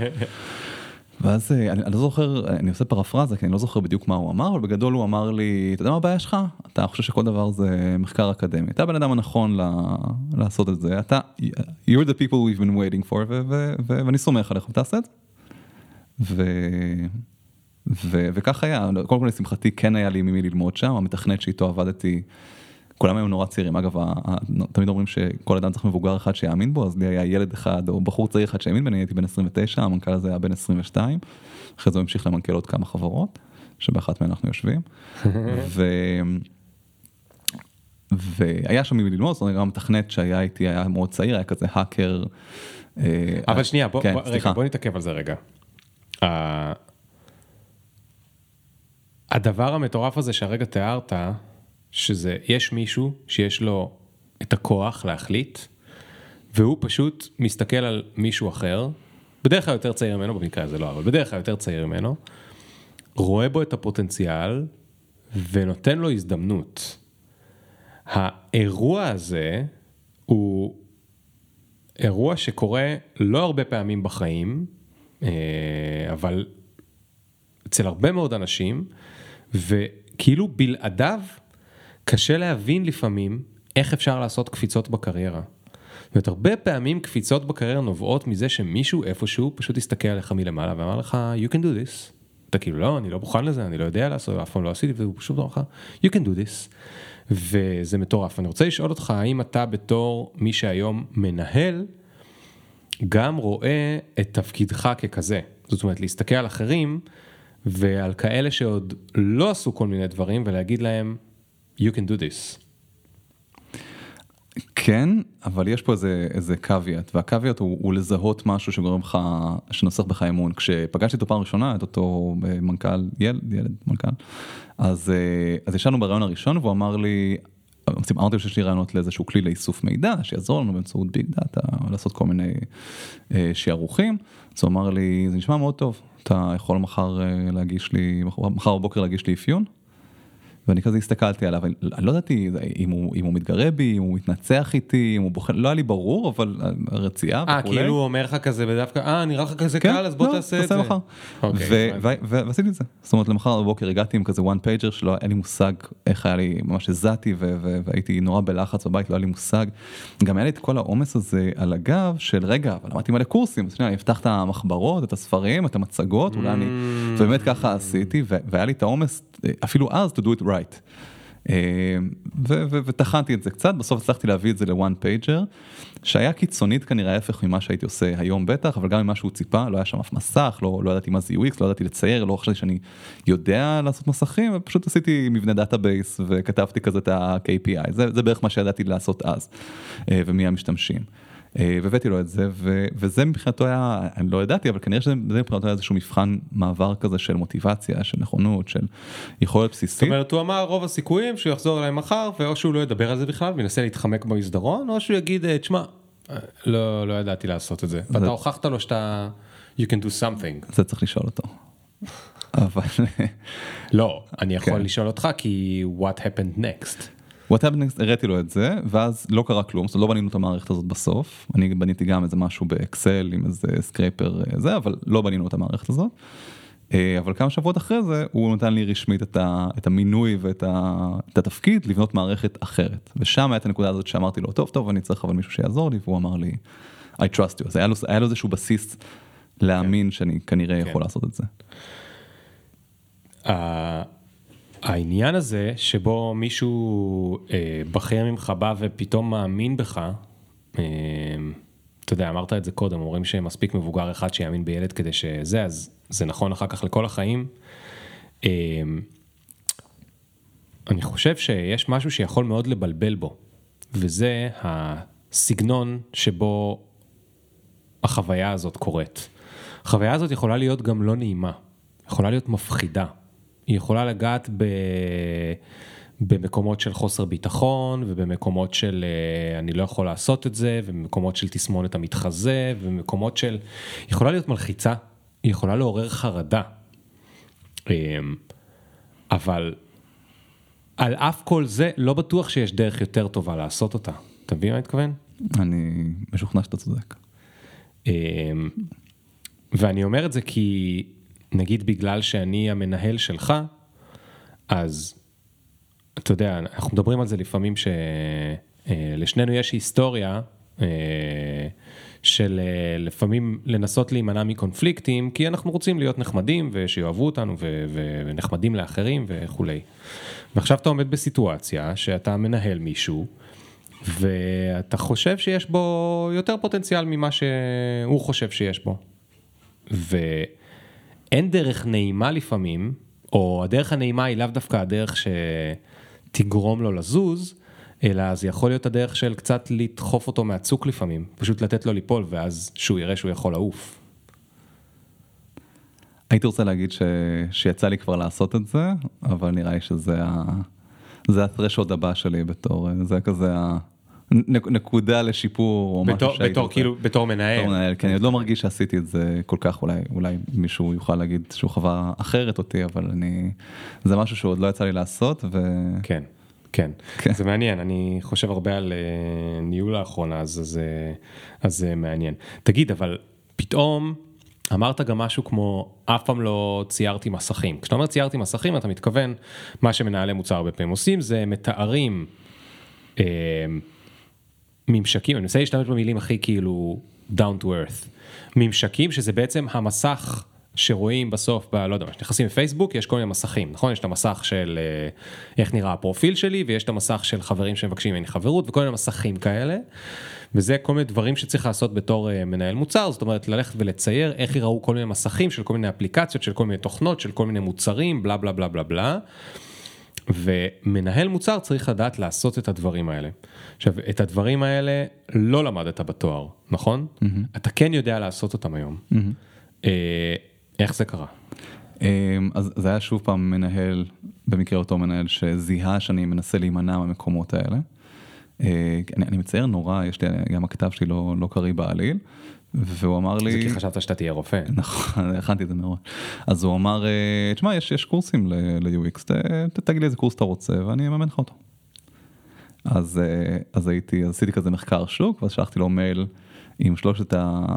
ואז אה, אני, אני לא זוכר, אני עושה פרפרזה כי אני לא זוכר בדיוק מה הוא אמר, אבל בגדול הוא אמר לי, אתה יודע מה הבעיה שלך? אתה חושב שכל דבר זה מחקר אקדמי, אתה הבן אדם הנכון ל, לעשות את זה, אתה, you're the people we've been waiting for, ו, ו, ו, ואני סומך עליך, ותעשה את זה. ו... ו... וכך היה, קודם כל לשמחתי כן היה לי ממי ללמוד שם, המתכנת שאיתו עבדתי, כולם היו נורא צעירים, אגב. תמיד אומרים שכל אדם צריך מבוגר אחד שיאמין בו, אז לי היה ילד אחד או בחור צעיר אחד שהאמין בני, הייתי בן 29, המנכ"ל הזה היה בן 22, אחרי זה הוא המשיך למנכ"ל עוד כמה חברות, שבאחת מהן אנחנו יושבים, ו... והיה שם ממי ללמוד, זאת אומרת, גם המתכנת שהיה איתי היה מאוד צעיר, היה כזה האקר. אה, אבל שנייה, בוא, כן, בוא, רגע, בוא נתעכב על זה רגע. הדבר המטורף הזה שהרגע תיארת, שזה, יש מישהו שיש לו את הכוח להחליט, והוא פשוט מסתכל על מישהו אחר, בדרך כלל יותר צעיר ממנו, במקרה הזה לא, אבל בדרך כלל יותר צעיר ממנו, רואה בו את הפוטנציאל ונותן לו הזדמנות. האירוע הזה הוא אירוע שקורה לא הרבה פעמים בחיים, אה, אבל אצל הרבה מאוד אנשים, וכאילו בלעדיו קשה להבין לפעמים איך אפשר לעשות קפיצות בקריירה. זאת אומרת, הרבה פעמים קפיצות בקריירה נובעות מזה שמישהו איפשהו פשוט הסתכל עליך מלמעלה ואמר לך, you can do this. אתה כאילו, לא, אני לא מוכן לזה, אני לא יודע לעשות, אף פעם לא עשיתי, והוא פשוט אמר לך, you can do this. וזה מטורף. אני רוצה לשאול אותך, האם אתה בתור מי שהיום מנהל, גם רואה את תפקידך ככזה? זאת אומרת, להסתכל על אחרים ועל כאלה שעוד לא עשו כל מיני דברים ולהגיד להם, you can do this. כן, אבל יש פה איזה, איזה קוויאט, והקוויאט הוא, הוא לזהות משהו שגורם לך, שנוסח בך אמון. כשפגשתי אותו פעם ראשונה, את אותו אה, מנכ"ל, ילד, ילד, מנכ"ל, אז, אה, אז ישבנו ברעיון הראשון והוא אמר לי, אמרתי לו שיש לי רעיונות לאיזשהו כלי לאיסוף מידע, שיעזור לנו באמצעות ביג דאטה, לעשות כל מיני אה, שערוכים, אז הוא אמר לי, זה נשמע מאוד טוב, אתה יכול מחר להגיש לי, מחר בבוקר להגיש לי אפיון? ואני כזה הסתכלתי עליו, אני לא ידעתי אם הוא, אם הוא מתגרה בי, אם הוא מתנצח איתי, אם הוא בוחן, לא היה לי ברור, אבל רצייה וכולי. אה, כאילו הוא אומר לך כזה בדווקא, אה, נראה לך כזה כן, קל, אז בוא לא, תעשה את זה. מחר. אוקיי, ועשיתי את זה. זאת אומרת, למחר בבוקר הגעתי עם כזה one pager שלא היה לי מושג איך היה לי, ממש הזעתי והייתי נורא בלחץ בבית, לא היה לי מושג. גם היה לי את כל העומס הזה על הגב של רגע, אבל למדתי מלא קורסים, אז אני אפתח את המחברות, את הספרים, את המצגות, אולי אני, mm. ובאמת ככה עשיתי, והיה לי את העומס, אפילו אז to do it right. אה, וטחנתי את זה קצת, בסוף הצלחתי להביא את זה ל one pager, שהיה קיצונית כנראה ההפך ממה שהייתי עושה היום בטח, אבל גם ממה שהוא ציפה, לא היה שם אף מסך, לא, לא ידעתי מה זה UX, לא ידעתי לצייר, לא חשבתי שאני יודע לעשות מסכים, ופשוט עשיתי מבנה database וכתבתי כזה את ה-KPI, זה, זה בערך מה שידעתי לעשות אז, אה, ומי המשתמשים. אה, והבאתי לו את זה, ו, וזה מבחינתו היה, אני לא ידעתי, אבל כנראה שזה מבחינתו היה איזשהו מבחן מעבר כזה של מוטיבציה, של נכונות, של יכולת בסיסית. זאת אומרת, הוא אמר רוב הסיכויים שהוא יחזור אליי מחר, ואו שהוא לא ידבר על זה בכלל, וינסה להתחמק במסדרון, או שהוא יגיד, אה, תשמע, אה, לא, לא ידעתי לעשות את זה. ואתה הוכחת לו שאתה, you can do something. זה צריך לשאול אותו. אבל... לא, אני יכול כן. לשאול אותך כי what happened next. What happened הראיתי לו את זה ואז לא קרה כלום, זאת אומרת לא בנינו את המערכת הזאת בסוף, אני בניתי גם איזה משהו באקסל עם איזה scraper אה, זה, אבל לא בנינו את המערכת הזאת. אה, אבל כמה שבועות אחרי זה הוא נתן לי רשמית את, ה, את המינוי ואת ה, את התפקיד לבנות מערכת אחרת. ושם הייתה הנקודה הזאת שאמרתי לו טוב טוב אני צריך אבל מישהו שיעזור לי והוא אמר לי I trust you אז היה לו, היה לו איזשהו בסיס להאמין כן. שאני כנראה כן. יכול לעשות את זה. העניין הזה שבו מישהו אה, בכיר ממך בא ופתאום מאמין בך, אה, אתה יודע, אמרת את זה קודם, אומרים שמספיק מבוגר אחד שיאמין בילד כדי שזה, אז זה נכון אחר כך לכל החיים. אה, אני חושב שיש משהו שיכול מאוד לבלבל בו, וזה הסגנון שבו החוויה הזאת קורית. החוויה הזאת יכולה להיות גם לא נעימה, יכולה להיות מפחידה. היא יכולה לגעת ב... במקומות של חוסר ביטחון ובמקומות של אה, אני לא יכול לעשות את זה ובמקומות של תסמונת המתחזה ובמקומות של יכולה להיות מלחיצה, היא יכולה לעורר חרדה. אמ, אבל על אף כל זה לא בטוח שיש דרך יותר טובה לעשות אותה. אתה מבין מה אני מתכוון? אני משוכנע שאתה צודק. אמ, ואני אומר את זה כי נגיד בגלל שאני המנהל שלך, אז אתה יודע, אנחנו מדברים על זה לפעמים שלשנינו יש היסטוריה אה, של אה, לפעמים לנסות להימנע מקונפליקטים, כי אנחנו רוצים להיות נחמדים ושיאהבו אותנו ו- ו- ונחמדים לאחרים וכולי. ועכשיו אתה עומד בסיטואציה שאתה מנהל מישהו, ואתה חושב שיש בו יותר פוטנציאל ממה שהוא חושב שיש בו. ואין דרך נעימה לפעמים, או הדרך הנעימה היא לאו דווקא הדרך שתגרום לו לזוז, אלא זה יכול להיות הדרך של קצת לדחוף אותו מהצוק לפעמים, פשוט לתת לו ליפול ואז שהוא יראה שהוא יכול לעוף. הייתי רוצה להגיד ש... שיצא לי כבר לעשות את זה, אבל נראה לי שזה ה... זה ה-threshold הבא שלי בתור, זה כזה ה... נק- נקודה לשיפור או משהו שהייתי בתור. כאילו, בתור מנהל. בתור מנהל, כן, אני עוד לא מרגיש שעשיתי את זה כל כך, אולי, אולי מישהו יוכל להגיד שהוא חווה אחרת אותי, אבל אני, זה משהו שעוד לא יצא לי לעשות, ו... כן, כן, כן. זה מעניין, אני חושב הרבה על אה, ניהול לאחרונה, אז זה, אז זה מעניין. תגיד, אבל פתאום אמרת גם משהו כמו, אף פעם לא ציירתי מסכים. כשאתה אומר ציירתי מסכים, אתה מתכוון, מה שמנהלי מוצר הרבה פעמים עושים, זה מתארים אה, ממשקים, אני מנסה להשתמש במילים הכי כאילו down to earth. ממשקים שזה בעצם המסך שרואים בסוף, ב, לא יודע, כשנכנסים לפייסבוק יש כל מיני מסכים, נכון? יש את המסך של אה, איך נראה הפרופיל שלי ויש את המסך של חברים שמבקשים ממני חברות וכל מיני מסכים כאלה. וזה כל מיני דברים שצריך לעשות בתור אה, מנהל מוצר, זאת אומרת ללכת ולצייר איך יראו כל מיני מסכים של כל מיני אפליקציות, של כל מיני תוכנות, של כל מיני מוצרים, בלה בלה בלה בלה בלה. ומנהל מוצר צריך לדעת לעשות את הדברים האלה. עכשיו, את הדברים האלה לא למדת בתואר, נכון? Mm-hmm. אתה כן יודע לעשות אותם היום. Mm-hmm. אה, איך זה קרה? אמ, אז זה היה שוב פעם מנהל, במקרה אותו מנהל שזיהה שאני מנסה להימנע מהמקומות האלה. אה, אני, אני מצייר נורא, יש לי, גם הכתב שלי לא, לא קריא בעליל, והוא אמר לי... זה כי חשבת שאתה תהיה רופא. נכון, הכנתי את זה מראש. אז הוא אמר, אה, תשמע, יש, יש קורסים ל-UX, תגיד לי איזה קורס אתה רוצה ואני אממן לך אותו. אז, אה, אז הייתי, אז עשיתי כזה מחקר שוק, ואז שלחתי לו מייל עם שלושת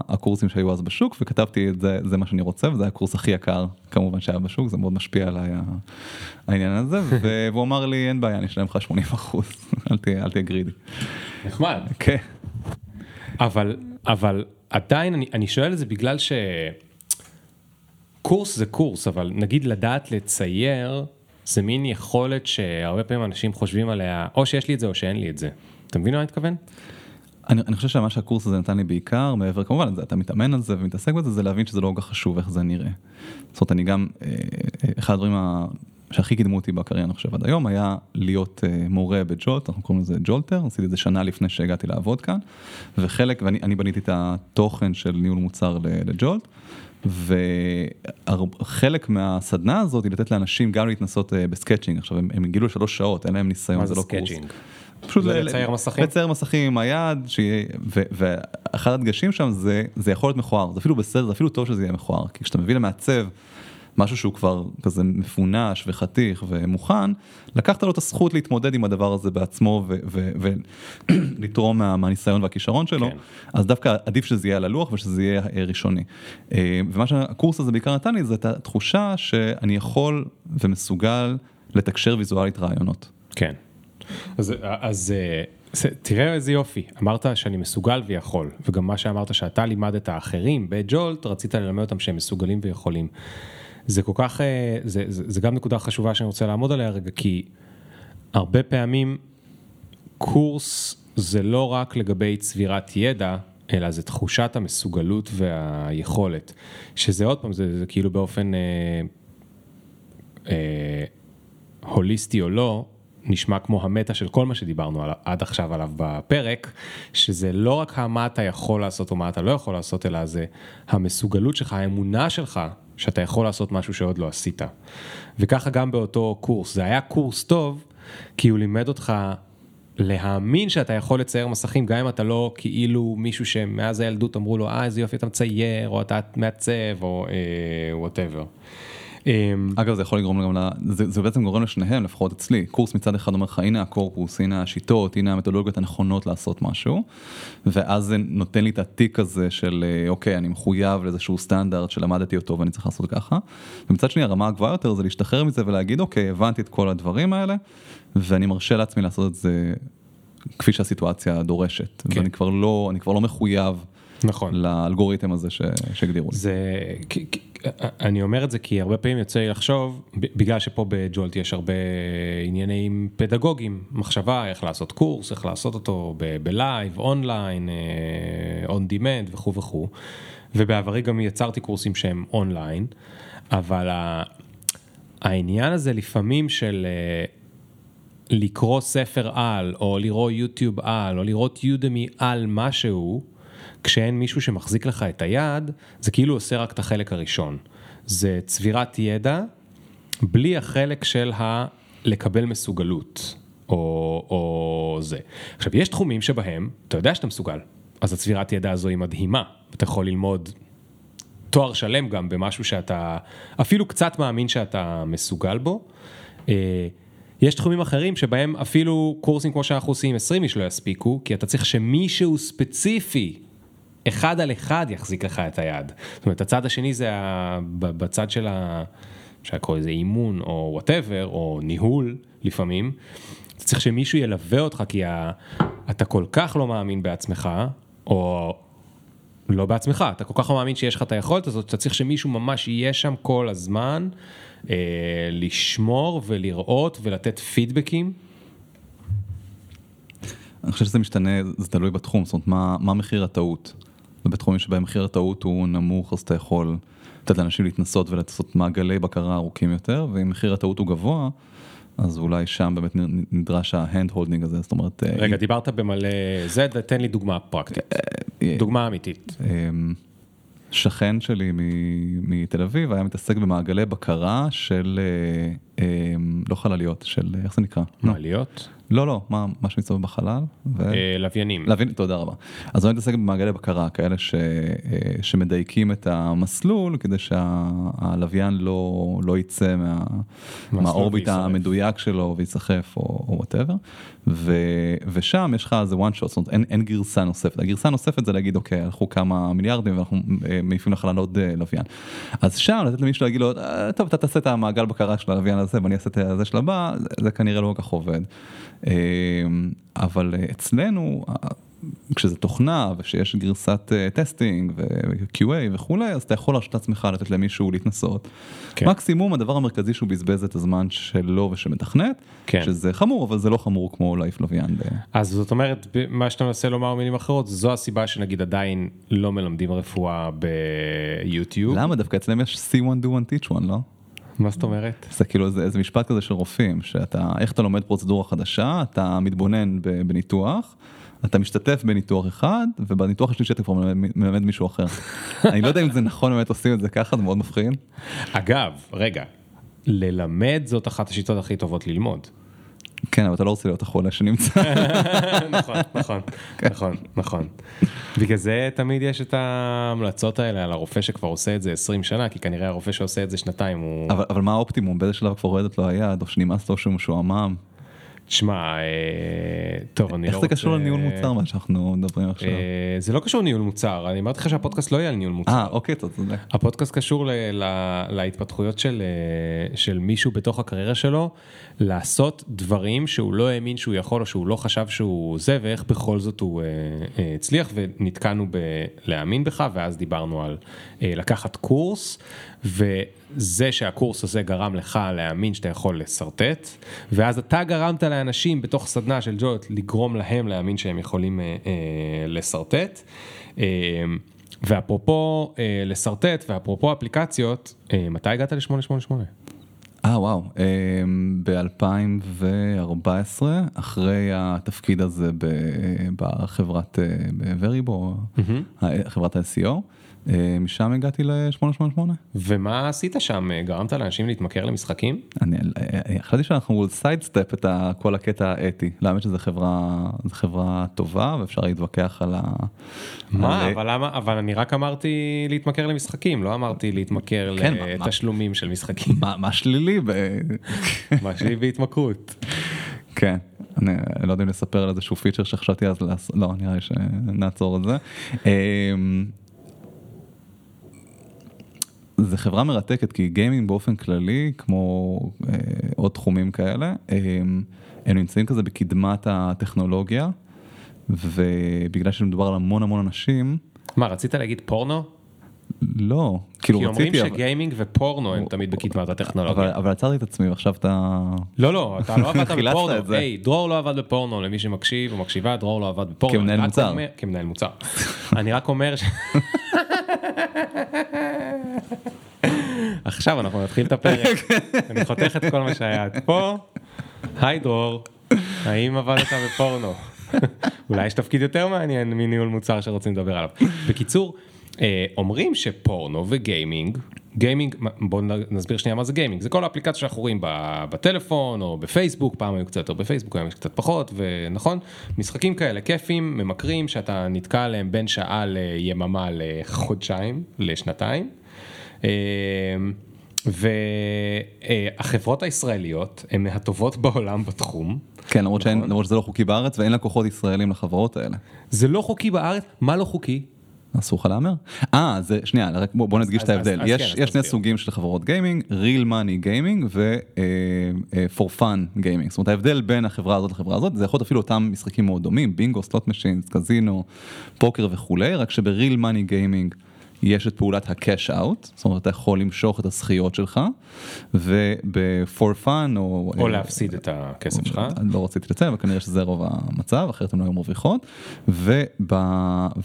הקורסים שהיו אז בשוק, וכתבתי את זה, זה מה שאני רוצה, וזה היה הקורס הכי יקר כמובן שהיה בשוק, זה מאוד משפיע עליי העניין הזה, והוא אמר לי, אין בעיה, אני אשלם לך 80 אחוז, אל תהיה גרידי. נחמד. כן. אבל, אבל עדיין אני, אני שואל את זה בגלל ש... קורס זה קורס, אבל נגיד לדעת לצייר, זה מין יכולת שהרבה פעמים אנשים חושבים עליה, או שיש לי את זה או שאין לי את זה. אתה מבין מה אני מתכוון? אני, אני חושב שמה שהקורס הזה נתן לי בעיקר, מעבר כמובן, אתה מתאמן על זה ומתעסק בזה, זה להבין שזה לא כל כך חשוב איך זה נראה. זאת אומרת, אני גם, אה, אה, אחד הדברים ה- שהכי קידמו אותי בקריירה, אני חושב, עד היום, היה להיות אה, מורה בג'ולט, אנחנו קוראים לזה ג'ולטר, עשיתי את זה שנה לפני שהגעתי לעבוד כאן, וחלק, ואני אני בניתי את התוכן של ניהול מוצר לג'ולט. וחלק מהסדנה הזאת היא לתת לאנשים גם להתנסות אה, ב sketching, עכשיו הם, הם גילו שלוש שעות, אין להם ניסיון, זה זה לא קורס. sketching? פשוט זה ל- לצייר מסכים? לצייר מסכים עם היד, שיהיה, ו- ואחד הדגשים שם זה, זה יכול להיות מכוער, זה אפילו בסדר, זה אפילו טוב שזה יהיה מכוער, כי כשאתה מביא למעצב משהו שהוא כבר כזה מפונש וחתיך ומוכן, לקחת לו את הזכות להתמודד עם הדבר הזה בעצמו ולתרום מה, מהניסיון והכישרון שלו, כן. אז דווקא עדיף שזה יהיה על הלוח ושזה יהיה אה, ראשוני. אה, ומה שהקורס הזה בעיקר נתן לי זה את התחושה שאני יכול ומסוגל לתקשר ויזואלית רעיונות. כן. אז, אז אה, תראה איזה יופי, אמרת שאני מסוגל ויכול, וגם מה שאמרת שאתה לימדת אחרים בג'ולט, רצית ללמד אותם שהם מסוגלים ויכולים. זה כל כך, אה, זה, זה, זה גם נקודה חשובה שאני רוצה לעמוד עליה רגע, כי הרבה פעמים קורס זה לא רק לגבי צבירת ידע, אלא זה תחושת המסוגלות והיכולת, שזה עוד פעם, זה, זה כאילו באופן אה, אה, הוליסטי או לא, נשמע כמו המטה של כל מה שדיברנו על, עד עכשיו עליו בפרק, שזה לא רק מה אתה יכול לעשות או מה אתה לא יכול לעשות, אלא זה המסוגלות שלך, האמונה שלך, שאתה יכול לעשות משהו שעוד לא עשית. וככה גם באותו קורס, זה היה קורס טוב, כי הוא לימד אותך להאמין שאתה יכול לצייר מסכים, גם אם אתה לא כאילו מישהו שמאז הילדות אמרו לו, אה איזה יופי אתה מצייר, או אתה מעצב, או whatever. אמ, אגב זה יכול לגרום גם, ל... זה, זה בעצם גורם לשניהם, לפחות אצלי. קורס מצד אחד אומר לך הנה הקורפוס, הנה השיטות, הנה המתודולוגיות הנכונות לעשות משהו, ואז זה נותן לי את התיק הזה של אה, אוקיי, אני מחויב לאיזשהו סטנדרט שלמדתי אותו ואני צריך לעשות ככה. ומצד שני הרמה הגבוהה יותר זה להשתחרר מזה ולהגיד אוקיי, הבנתי את כל הדברים האלה, ואני מרשה לעצמי לעשות את זה כפי שהסיטואציה דורשת. כן. ואני כבר לא, אני כבר לא מחויב. נכון. לאלגוריתם הזה ש- שהגדירו לי. זה, אני אומר את זה כי הרבה פעמים יוצא לי לחשוב, בגלל שפה בג'ולט יש הרבה עניינים פדגוגיים, מחשבה איך לעשות קורס, איך לעשות אותו ב live, online, on demand וכו' וכו', ובעברי גם יצרתי קורסים שהם אונליין, אבל העניין הזה לפעמים של אה, לקרוא ספר על, או לראות יוטיוב על, או לראות יודמי על משהו, כשאין מישהו שמחזיק לך את היד, זה כאילו עושה רק את החלק הראשון. זה צבירת ידע, בלי החלק של ה... לקבל מסוגלות, או, או זה. עכשיו, יש תחומים שבהם אתה יודע שאתה מסוגל, אז הצבירת ידע הזו היא מדהימה, אתה יכול ללמוד תואר שלם גם במשהו שאתה אפילו קצת מאמין שאתה מסוגל בו. אה, יש תחומים אחרים שבהם אפילו קורסים כמו שאנחנו עושים 20 איש לא יספיקו, כי אתה צריך שמישהו ספציפי, אחד על אחד יחזיק לך את היד. זאת אומרת, הצד השני זה ה- בצד של ה... אפשר לקרוא לזה אימון או וואטאבר, או ניהול לפעמים. אתה צריך שמישהו ילווה אותך כי ה... אתה כל כך לא מאמין בעצמך, או לא בעצמך, אתה כל כך לא מאמין שיש לך את היכולת הזאת, שאתה צריך שמישהו ממש יהיה שם כל הזמן, אה, לשמור ולראות ולתת פידבקים. אני חושב שזה משתנה, זה תלוי בתחום, זאת אומרת, מה, מה מחיר הטעות. ובתחומים שבהם מחיר הטעות הוא נמוך, אז אתה יכול לתת לאנשים להתנסות ולעשות מעגלי בקרה ארוכים יותר, ואם מחיר הטעות הוא גבוה, אז אולי שם באמת נדרש ה hand holding הזה, זאת אומרת, אה, רגע, דיברת במלא זה, תן לי דוגמה פרקטית, אה, דוגמה אמיתית. אמ, שכן שלי מתל אביב היה מתעסק במעגלי בקרה של, אה, לא חלליות, של, איך זה נקרא? מעליות, לא, לא, מה, מה שמסתובב בחלל? ו... אה, לוויינים. להבין, תודה רבה. אז הוא מתעסק במעגלי בקרה, כאלה ש, אה, שמדייקים את המסלול כדי שהלוויין לא, לא יצא מה, מה orbit ויישרף. המדויק שלו וייסחף או whatever. ושם יש לך איזה one shot, זאת אומרת אין, אין גרסה נוספת. הגרסה הנוספת זה להגיד אוקיי, הלכו כמה מיליארדים ואנחנו אה, מעיפים לחלל עוד לוויין. אז שם לתת למישהו להגיד לו, "אה, טוב אתה תעשה את המעגל בקרה של הלוויין הזה ואני אעשה את זה של הבא, זה, כנראה לא כל כך עובד. אה, אבל אצלנו, כשזה תוכנה ושיש גרסת אה, testing ו-QA וכולי, אז אתה יכול להרשות לעצמך לתת למישהו להתנסות. כן. מקסימום הדבר המרכזי שהוא בזבז את הזמן שלו ושמתכנת, כן. שזה חמור, אבל זה לא חמור כמו להעיף לוויין. ב- אז זאת אומרת, מה שאתה מנסה לומר במילים אחרות, זו הסיבה שנגיד עדיין לא מלמדים רפואה ביוטיוב. למה דווקא אצלם יש see one do one teach one, לא? מה זאת אומרת? זה כאילו איזה, איזה משפט כזה של רופאים, שאתה, איך אתה לומד פרוצדורה חדשה, אתה מתבונן בניתוח, אתה משתתף בניתוח אחד, ובניתוח השלישי אתה כבר מלמד, מלמד מישהו אחר. אני לא יודע אם זה נכון באמת עושים את זה ככה, זה מאוד מפחיד. אגב, רגע, ללמד זאת אחת השיטות הכי טובות ללמוד. כן, אבל אתה לא רוצה להיות החולה שנמצא. נכון, נכון, נכון, נכון. בגלל זה תמיד יש את ההמלצות האלה על הרופא שכבר עושה את זה 20 שנה, כי כנראה הרופא שעושה את זה שנתיים הוא... אבל, אבל מה האופטימום? באיזה שלב כבר רועדת לו היד, או שנמאס לו שהוא משועמם? תשמע, אה, טוב, אני לא איך רוצה... זה קשור לניהול מוצר מה שאנחנו מדברים עכשיו? אה, זה לא קשור לניהול מוצר, אני אמרתי לך שהפודקאסט לא יהיה על ניהול מוצר. אה, אוקיי, אתה צודק. הפודקאסט קשור להתפתחויות של, אה, של מישהו בתוך הקריירה שלו, לעשות דברים שהוא לא האמין שהוא יכול או שהוא לא חשב שהוא זה, ואיך בכל זאת הוא הצליח, ונתקענו בלהאמין בך, ואז דיברנו על לקחת קורס, וזה שהקורס הזה גרם לך להאמין שאתה יכול לשרטט, ואז אתה גרמת לאנשים בתוך סדנה של ג'ויוט לגרום להם להאמין שהם יכולים אה, אה, לשרטט. אה, ואפרופו אה, לשרטט ואפרופו אפליקציות, אה, מתי הגעת ל-888? אה וואו, ב-2014, אחרי התפקיד הזה ב- בחברת וריבו, חברת ה-SEO, אה, משם הגעתי ל-888. ומה עשית שם? גרמת לאנשים להתמכר למשחקים? אני אה, חשבתי שאנחנו sidestep את כל הקטע האתי, האמת שזו חברה, חברה טובה ואפשר להתווכח על ה... מה? על- אבל למה? אבל אני רק אמרתי להתמכר למשחקים, לא אמרתי להתמכר כן, מה- מה- לתשלומים של משחקים. מה מה שלילי? ב- מה שלילי בהתמכרות. כן, אני לא יודע אם לספר על איזשהו פיצ'ר שחשבתי אז לא, נראה לי שנעצור את זה. זה חברה מרתקת כי גיימינג באופן כללי, כמו אה, עוד תחומים כאלה, הם, הם נמצאים כזה בקדמת הטכנולוגיה, ובגלל שמדובר על המון המון אנשים, מה, רצית להגיד פורנו? לא, כאילו כי אומרים רציתי, שגיימינג ופורנו הם תמיד בקדמת הטכנולוגיה. אבל עצרתי את עצמי ועכשיו אתה... לא, לא, אתה לא עבדת בפורנו. היי, דרור לא עבד בפורנו, למי שמקשיב או מקשיבה, דרור לא עבד בפורנו. כמנהל מוצר. כמנהל מוצר. אני רק אומר ש... עכשיו אנחנו נתחיל את הפרק. אני חותך את כל מה שהיה עד פה. היי דרור, האם עבדת בפורנו? אולי יש תפקיד יותר מעניין מניהול מוצר שרוצים לדבר עליו. בקיצור, אה, אומרים שפורנו וגיימינג, גיימינג, בואו נסביר שנייה מה זה גיימינג, זה כל האפליקציות שאנחנו רואים בטלפון או בפייסבוק, פעם היו קצת יותר בפייסבוק, היום יש קצת פחות, ונכון, משחקים כאלה כיפים, ממכרים, שאתה נתקע עליהם בין שעה ליממה לחודשיים, לשנתיים. אה, והחברות הישראליות הן מהטובות בעולם בתחום. כן, למרות, שאין, נכון. למרות שזה לא חוקי בארץ ואין לקוחות ישראלים לחברות האלה. זה לא חוקי בארץ, מה לא חוקי? אסור לך להמר? אה, זה, שנייה, רק בוא, בוא נדגיש אז- את ההבדל. אז- אז יש, כן, יש שני. סוגים של חברות גיימינג, real money gaming ו- אה, אה, for fun gaming. זאת אומרת, ההבדל בין החברה הזאת לחברה הזאת, זה יכול להיות אפילו אותם משחקים מאוד דומים, בינגו, סלוט משינס, קזינו, פוקר וכולי, רק שב-real money gaming יש את פעולת ה-cash out, זאת אומרת, אתה יכול למשוך את הזכיות שלך, וב-for fun או... או אה, להפסיד את הכסף שלך. אני לא רציתי לציין, אבל כנראה שזה רוב המצב, אחרת הן לא היו מרוויחות. וב...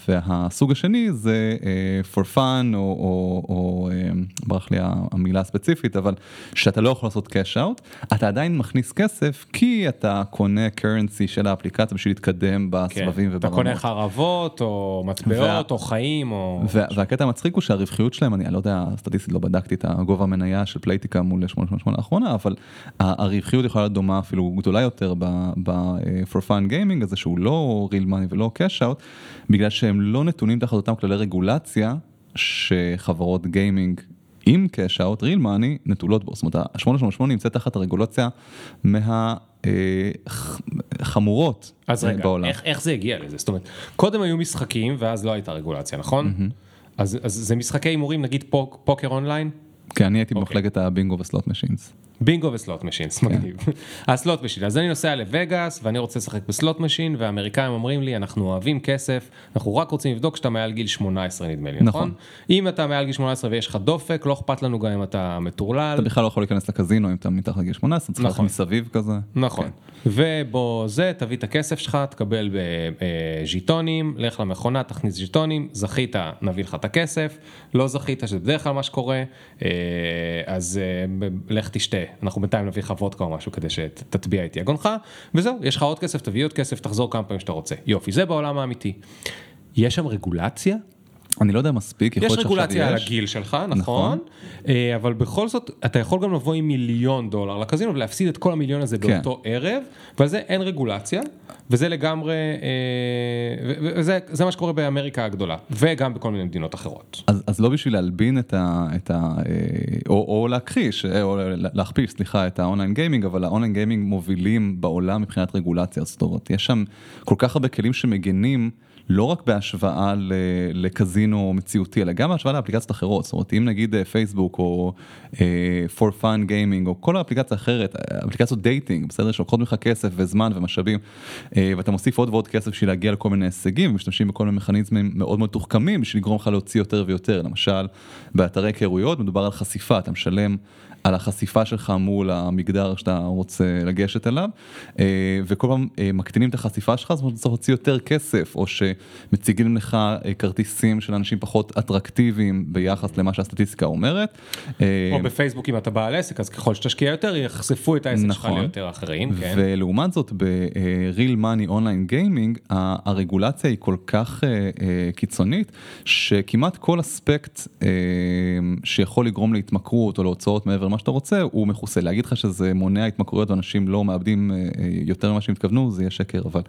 והסוג השני זה uh, for fun, או, או, או uh, ברח לי המילה הספציפית, אבל שאתה לא יכול לעשות cash out, אתה עדיין מכניס כסף כי אתה קונה currency של האפליקציה בשביל להתקדם כן. בסבבים אתה וברמות. קונה חרבות, או מטבעות, וה- או חיים, או... וה- המצחיק הוא שהרווחיות שלהם, אני לא יודע, סטטיסטית לא בדקתי את הגובה המניה של פלייטיקה מול 888 האחרונה, אבל הרווחיות יכולה להיות דומה אפילו גדולה יותר ב-for fun gaming הזה שהוא לא real money ולא cash out, בגלל שהם לא נתונים תחת אותם כללי רגולציה שחברות gaming עם cash out, real money, נטולות בו. זאת אומרת, ה-888 נמצאת תחת הרגולציה מהחמורות אז רגע, בעולם. איך, איך זה הגיע לזה? זאת אומרת, קודם היו משחקים ואז לא הייתה רגולציה, נכון? אז, אז זה משחקי הימורים, נגיד פוק, פוקר אונליין? כי אני הייתי אוקיי. במחלקת הבינגו ו slot machines. בינגו ו slot machines, מגניב. ה slot machine, אז אני נוסע לווגאס ואני רוצה לשחק ב slot machine והאמריקאים אומרים לי אנחנו אוהבים כסף, אנחנו רק רוצים לבדוק שאתה מעל גיל 18 נדמה לי, נכון? נכון. אם אתה מעל גיל 18 ויש לך דופק, לא אכפת לנו גם אם אתה מטורלל. אתה בכלל לא יכול להיכנס לקזינו אם אתה מתחת לגיל 18, צריך ללכת נכון. מסביב כזה. נכון. ובוא זה, תביא את הכסף שלך, תקבל בז'יטונים, לך למכונה, תכניס ז'יטונים, זכית, נביא לך את הכסף, לא זכית, שזה בדרך כלל מה שקורה, אה, אז אה, לך תשתה, אנחנו בינתיים נביא לך וודקה או משהו כדי שתטביע את יגונך, וזהו, יש לך עוד כסף, תביא עוד כסף, תחזור כמה פעמים שאתה רוצה. יופי, זה בעולם האמיתי. יש שם רגולציה? אני לא יודע מספיק, יכול יש להיות שעכשיו רגולציה על יש. הגיל שלך, נכון, נכון. אה, אבל בכל זאת, אתה יכול גם לבוא עם מיליון דולר לקזינו ולהפסיד את כל המיליון הזה כן. באותו ערב, ועל זה אין רגולציה, וזה לגמרי, אה, וזה זה מה שקורה באמריקה הגדולה, וגם בכל מיני מדינות אחרות. אז, אז לא בשביל להלבין את ה... את ה אה, או, או להכחיש, או להכפיש, סליחה, את ה online gaming, אבל ה online gaming מובילים בעולם מבחינת רגולציה, זאת אומרת, יש שם כל כך הרבה כלים שמגנים. לא רק בהשוואה לקזינו מציאותי, אלא גם בהשוואה לאפליקציות אחרות. זאת אומרת, אם נגיד אה, פייסבוק או אה, for fun gaming או כל אפליקציה אחרת, אה, אפליקציות dating, בסדר, שלוקחות ממך כסף וזמן ומשאבים, אה, ואתה מוסיף עוד ועוד כסף בשביל להגיע לכל מיני הישגים, ומשתמשים בכל מיני מכניזמים מאוד מאוד מתוחכמים בשביל לגרום לך להוציא יותר ויותר. למשל, באתרי היכרויות מדובר על חשיפה, אתה משלם על החשיפה שלך מול המגדר שאתה רוצה לגשת אליו, אה, וכל פעם אה, מקטינים את החשיפה שלך, זאת אומרת, צריך להוציא יותר כסף, או. שמציגים לך אה, כרטיסים של אנשים פחות אטרקטיביים ביחס למה שהסטטיסטיקה אומרת. או בפייסבוק אם אתה בעל עסק אז ככל שתשקיע יותר יחשפו את העסק שלך נכון. ליותר אחרים. כן. ולעומת זאת ב-real money online gaming הרגולציה היא כל כך קיצונית שכמעט כל אספקט שיכול לגרום להתמכרות או להוצאות מעבר למה שאתה רוצה הוא מכוסה. להגיד לך שזה מונע התמכרויות ואנשים לא מאבדים אה, אה, יותר ממה שהם התכוונו זה יהיה שקר אבל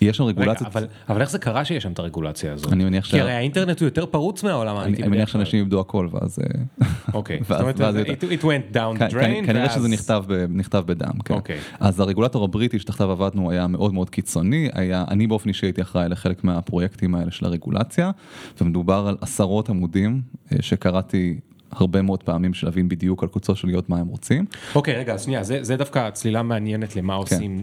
יש שם רגע, רגולציות. אבל, אבל איך זה קרה שיש שם את הרגולציה הזאת? אני מניח כי שה- הרי האינטרנט הוא יותר פרוץ מהעולם אני האמיתי. אני מניח. שאנשים איבדו הכל ואז אה, אוקיי, זאת אומרת, it, it went down the drain. כנראה שזה נכתב, נכתב בדם, כן. אוקיי. אז הרגולטור הבריטי שתחתיו עבדנו היה מאוד מאוד קיצוני, היה, אני באופן אישי הייתי אחראי לחלק מהפרויקטים האלה של הרגולציה, ומדובר על עשרות עמודים שקראתי הרבה מאוד פעמים בשביל להבין בדיוק על קוצו של יוד מה הם רוצים. אוקיי, רגע, אז שנייה, זה, זה דווקא צלילה מעניינת למה עושים.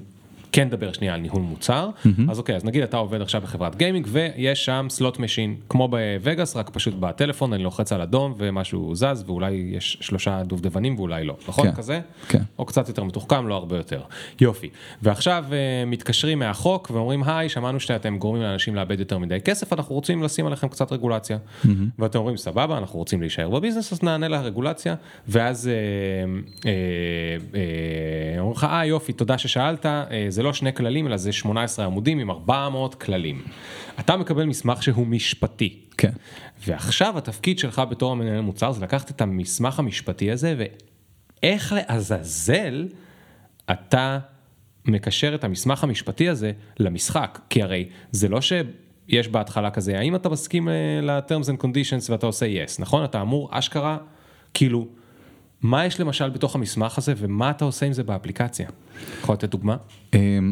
כן נדבר שנייה על ניהול מוצר, אז אוקיי, אז נגיד אתה עובד עכשיו בחברת גיימינג ויש שם slot machine כמו בווגאס, רק פשוט בטלפון אני לוחץ על אדום ומשהו זז ואולי יש שלושה דובדבנים ואולי לא, נכון? כן, כזה? כן. או קצת יותר מתוחכם, לא הרבה יותר. יופי. ועכשיו אה, מתקשרים מהחוק ואומרים, היי, שמענו שאתם גורמים לאנשים לאבד יותר מדי כסף, אנחנו רוצים לשים עליכם קצת רגולציה. ואתם אומרים, סבבה, אנחנו רוצים להישאר בביזנס, אז נענה לרגולציה. ואז אה, אה, אומרים לך, אה, יופי, תודה ששאלת, זה לא שני כללים, אלא זה 18 עמודים עם 400 כללים. אתה מקבל מסמך שהוא משפטי. כן. ועכשיו התפקיד שלך בתור המנהל מוצר זה לקחת את המסמך המשפטי הזה ואיך לעזאזל אתה מקשר את המסמך המשפטי הזה למשחק, כי הרי זה לא שיש בהתחלה כזה, האם אתה מסכים אה, ל-terms and conditions ואתה עושה yes, נכון? אתה אמור אשכרה, כאילו, מה יש למשל בתוך המסמך הזה ומה אתה עושה עם זה באפליקציה? יכול לתת דוגמה? אמ,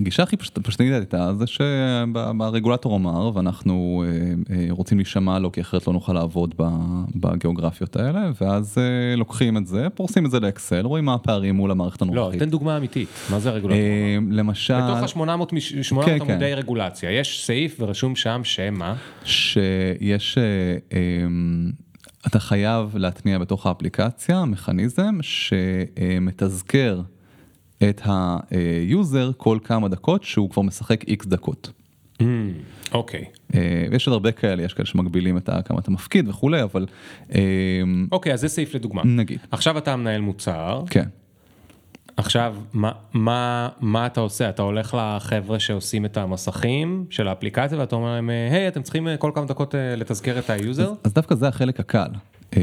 הגישה הכי פשוט- פשטנית הייתה זה שהרגולטור אמר ואנחנו אה, אה, רוצים להישמע לו כי אחרת לא נוכל לעבוד בגיאוגרפיות האלה ואז אה, לוקחים את זה פורסים את זה לאקסל רואים מה הפערים מול המערכת לא, הנוכחית. תן דוגמה אמיתית, מה זה הרגולטור? אמ, למשל בתוך ה-800 כן, כן. עמודי רגולציה, יש סעיף ורשום שם שמה? שיש, אמ, אתה חייב להטמיע בתוך האפליקציה מכניזם שמתזכר את היוזר כל כמה דקות שהוא כבר משחק איקס דקות. אוקיי. אה, יש עוד הרבה כאלה, יש כאלה שמגבילים את כמה אתה מפקיד וכולי, אבל אמ, אוקיי, אז זה סעיף לדוגמה. נגיד, עכשיו אתה מנהל מוצר, כן. עכשיו מה, מה, מה אתה עושה? אתה הולך לחבר'ה שעושים את המסכים של האפליקציה ואתה אומר להם, היי, אתם צריכים אה, כל כמה דקות אה, לתזכר את היוזר? אז דווקא זה החלק הקל. אמ,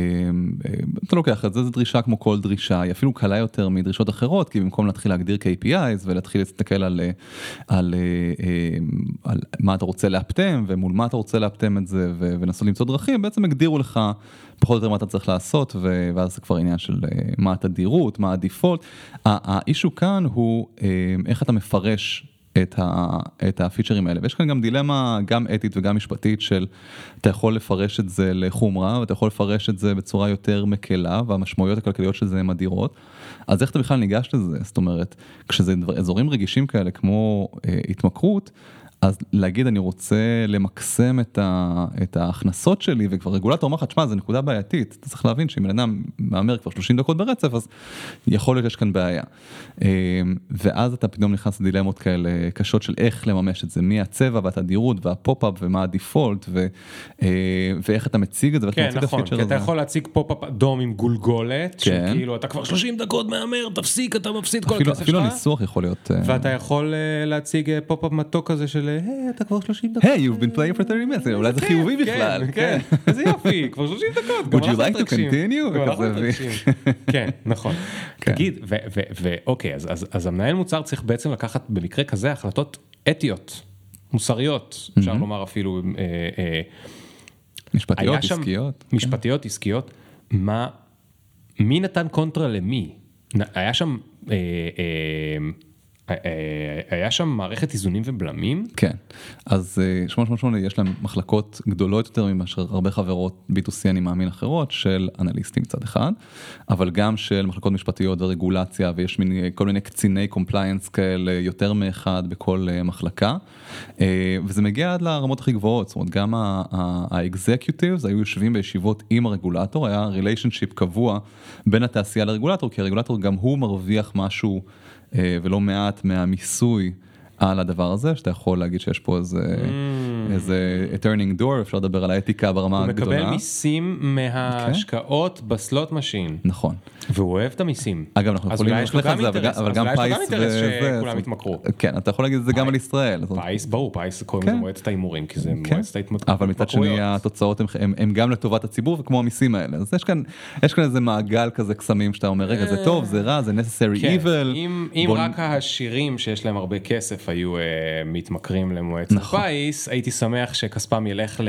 אמ, אתה לוקח את זה, זו דרישה כמו כל דרישה, היא אפילו קלה יותר מדרישות אחרות, כי במקום להתחיל להגדיר KPIs ולהתחיל להסתכל על, אה, על, אה, אמ, על מה אתה רוצה לאפטם ומול מה אתה רוצה לאפטם את זה ולנסות למצוא דרכים, בעצם הגדירו לך פחות או יותר מה אתה צריך לעשות ואז זה כבר עניין של אה, מה התדירות, מה הדיפולט. האישו כאן הוא אמ, איך אתה מפרש את, ה, את הפיצ'רים האלה ויש כאן גם דילמה גם אתית וגם משפטית של אתה יכול לפרש את זה לחומרה ואתה יכול לפרש את זה בצורה יותר מקלה והמשמעויות הכלכליות של זה הן אדירות. אז איך אתה בכלל ניגש לזה זאת אומרת כשזה דבר, אזורים רגישים כאלה כמו אה, התמכרות. אז להגיד אני רוצה למקסם את, ה, את ההכנסות שלי וכבר רגולטור אומר לך תשמע זה נקודה בעייתית אתה צריך להבין שאם בן אדם מהמר כבר 30 דקות ברצף אז יכול להיות שיש כאן בעיה. אה, ואז אתה פתאום נכנס לדילמות כאלה קשות של איך לממש את זה מה הצבע והתדירות וה pop-up ומה ה default ו, אה, ואיך אתה מציג את זה כן, נכון, כי אתה הזה. יכול להציג pop-up אדום עם גולגולת, כן. שכאילו אתה כבר 30 דקות מהמר, תפסיק, אתה מפסיד כל אפילו, הכסף אפילו שלך. הניסוח יכול להיות. אה, ואתה יכול אה, להציג pop-up מתוק כזה של, היי, אתה כבר 30 דקות. היי, you've been playing for 30 minutes, אולי זה כן, חיובי כן, בכלל. כן, איזה יופי, כבר 30 דקות. Would you like to continue? כן, נכון. כן. תגיד, ואוקיי, אז- המנהל מוצר צריך בעצם לקחת במקרה כזה החלטות אתיות, מוסריות, אפשר לומר אפילו, אה, אה, משפטיות, עסקיות. משפטיות, עסקיות, מה, מי נתן קונטרה למי? היה שם, אה, אה, אה, אה, היה שם מערכת איזונים ובלמים? כן, אז אה, 888 יש להם מחלקות גדולות יותר מאשר הרבה חברות B2C אני מאמין אחרות של אנליסטים מצד אחד, אבל גם של מחלקות משפטיות ורגולציה ויש מיני, כל מיני קציני compliance כאלה יותר מאחד בכל אה, מחלקה אה, וזה מגיע עד לרמות הכי גבוהות, זאת אומרת גם ה executives היו יושבים בישיבות עם הרגולטור, היה relationship קבוע בין התעשייה לרגולטור כי הרגולטור גם הוא מרוויח משהו אה, ולא מעט מהמיסוי. על הדבר הזה, שאתה יכול להגיד שיש פה איזה, Mm. איזה turning door, אפשר לדבר על האתיקה ברמה הוא הגדולה. מקבל מיסים מההשקעות ב slot machine, נכון. והוא אוהב את המיסים. אגב, אנחנו אז יכולים ללכת על זה, אבל גם- אבל אז גם אולי יש לו פיס גם אינטרס וזה, שכולם יתמכרו. כן, אתה יכול להגיד את זה גם על ישראל. פיס, ברור, פיס קוראים כן. לזה מועצת ההימורים, כי זה כן. מועצת ההתמכרויות. אבל מצד שני התוצאות הם, הם, הם גם לטובת הציבור וכמו המיסים האלה אז יש כאן יש כאן איזה מעגל כזה קסמים שאתה אומר רגע זה טוב זה רע זה necessary כן, evil. אם, רק העשירים שיש להם הרבה כסף היו אה, מתמכרים למועצת נכון. פיס, הייתי שמח שכספם ילך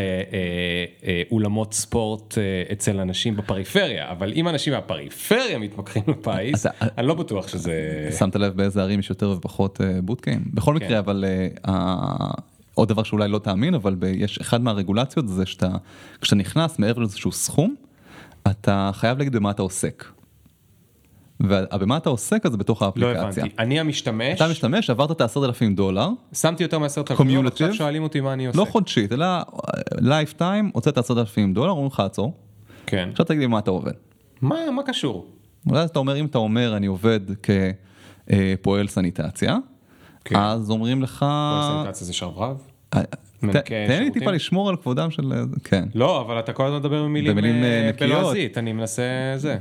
לאולמות ספורט אה, אצל אנשים בפריפריה, אבל אם אנשים מהפריפריה מתמכרים לפיס, אתה- אני לא בטוח שזה... שמת לב באיזה ערים יש יותר ופחות בוטקיים בכל כן. מקרה אבל אה, עוד דבר שאולי לא תאמין אבל ב- יש אחד מהרגולציות זה שאתה כשאתה נכנס מעבר לאיזשהו סכום אתה חייב להגיד במה אתה עוסק. ובמה אתה עוסק אז בתוך לא האפליקציה. הבנתי, אני המשתמש, אתה משתמש עברת את העשרת אלפים דולר שמתי יותר מעשרת אלפים דולר, עכשיו? שואלים אותי מה אני עושה. לא חודשית אלא lifetime הוצאת עשרת אלפים דולר אומרים לך עצור כן. עכשיו תגיד לי מה אתה עובד. מה מה קשור? ואז אתה אומר אם אתה אומר אני עובד כפועל סניטציה כן. אז אומרים לך כל סניטציה זה שרברב? אה, תן לי? טיפה לשמור על כבודם של אה, כן. לא, אבל אתה כל הזמן מדבר במילים אה, אה. בלועזית, אני מנסה זה.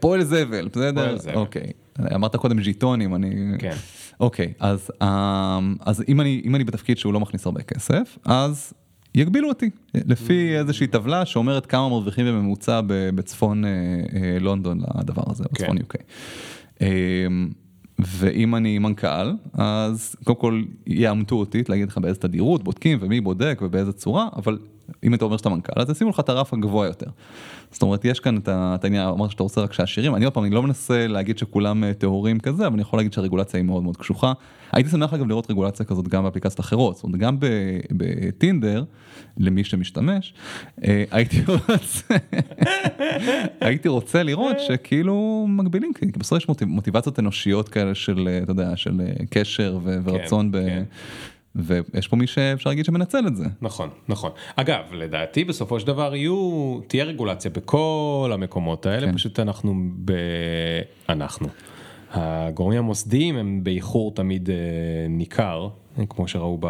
פועל זבל בסדר. אוקיי אמרת קודם ז'יטונים אני כן. אוקיי אז אמ, אז אם אני אם אני בתפקיד שהוא לא מכניס הרבה כסף אז יגבילו אותי לפי Mm. איזושהי טבלה שאומרת כמה מרוויחים בממוצע ב- בצפון אה, אה, לונדון לדבר הזה כן. בצפון UK. ואם אני מנכ"ל אז קודם כל יאמתו אותי להגיד לך באיזה תדירות בודקים ומי בודק ובאיזה צורה אבל אם אתה אומר שאתה מנכ"ל אז ישימו לך את הרף הגבוה יותר. זאת אומרת יש כאן את העניין אמרת שאתה רוצה רק שהעשירים אני עוד פעם אני לא מנסה להגיד שכולם אה, טהורים כזה אבל אני יכול להגיד שהרגולציה היא מאוד מאוד קשוחה. הייתי שמח אגב לראות רגולציה כזאת גם באפליקציות אחרות זאת אומרת גם בטינדר למי שמשתמש אה, הייתי רוצה הייתי רוצה לראות שכאילו מגבילים כי בסוף יש מוטיב- מוטיבציות אנושיות כאלה של אה, אתה יודע של אה, קשר ו- ורצון ב... כן. ויש פה מי שאפשר להגיד שמנצל את זה. נכון, נכון. אגב, לדעתי בסופו של דבר יהיו, תהיה רגולציה בכל המקומות האלה, כן. פשוט אנחנו ב... אנחנו. הגורמים המוסדיים הם באיחור תמיד אה, ניכר, כמו שראו ב...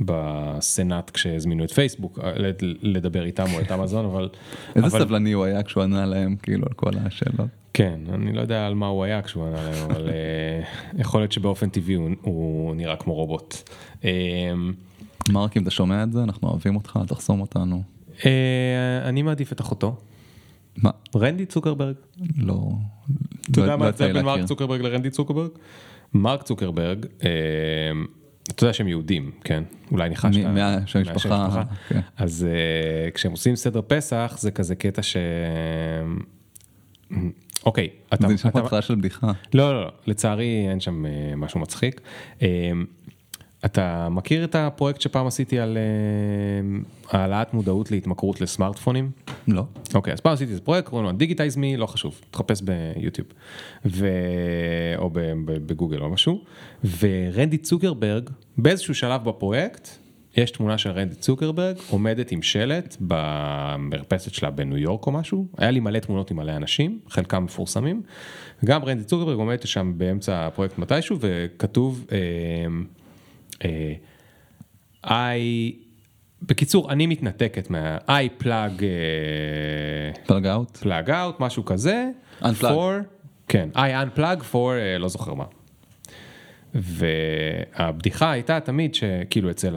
בסנאט כשהזמינו את פייסבוק אה, לד- לדבר איתם או את אמזון אבל איזה אבל- סבלני הוא היה כשהוא ענה להם כאילו על כל השאלות. כן אני לא יודע על מה הוא היה כשהוא ענה להם אבל אה, יכול להיות שבאופן טבעי הוא, הוא נראה כמו רובוט. אה, מרק אם אתה שומע את זה אנחנו אוהבים אותך תחסום אותנו. אני מעדיף את אחותו. מה? רנדי צוקרברג. לא. אתה יודע לא מה ההבדל בין מרק. צוקרברג לרנדי צוקרברג? מרק צוקרברג, אה, אתה יודע שהם יהודים, כן? אולי ניחשת. מהשם משפחה, משפחה. כן. אז אה, כשהם עושים סדר פסח זה כזה קטע ש... אוקיי, אתה... זה נשמע התחלה של בדיחה. לא, לא, לא, לצערי אין שם אה, משהו מצחיק. אתה מכיר את הפרויקט שפעם עשיתי על אה, העלאת מודעות להתמכרות לסמארטפונים? לא. אוקיי, אז פעם עשיתי איזה פרויקט, קוראים לו דיגיטייז מי, לא חשוב, תחפש ביוטיוב, ו... או בגוגל או משהו, ורנדי צוקרברג, באיזשהו שלב בפרויקט, יש תמונה של רנדי צוקרברג עומדת עם שלט במרפסת שלה בניו יורק או משהו, היה לי מלא תמונות עם מלא אנשים, חלקם מפורסמים, גם רנדי צוקרברג עומדת שם באמצע הפרויקט מתישהו, וכתוב, אה, אה, I... בקיצור, אני מתנתקת מה... I plug... אה, פלאג אאוט. plug out, משהו כזה. Unplug. for, כן, I unplug for אה, לא זוכר מה. והבדיחה הייתה תמיד שכאילו אצל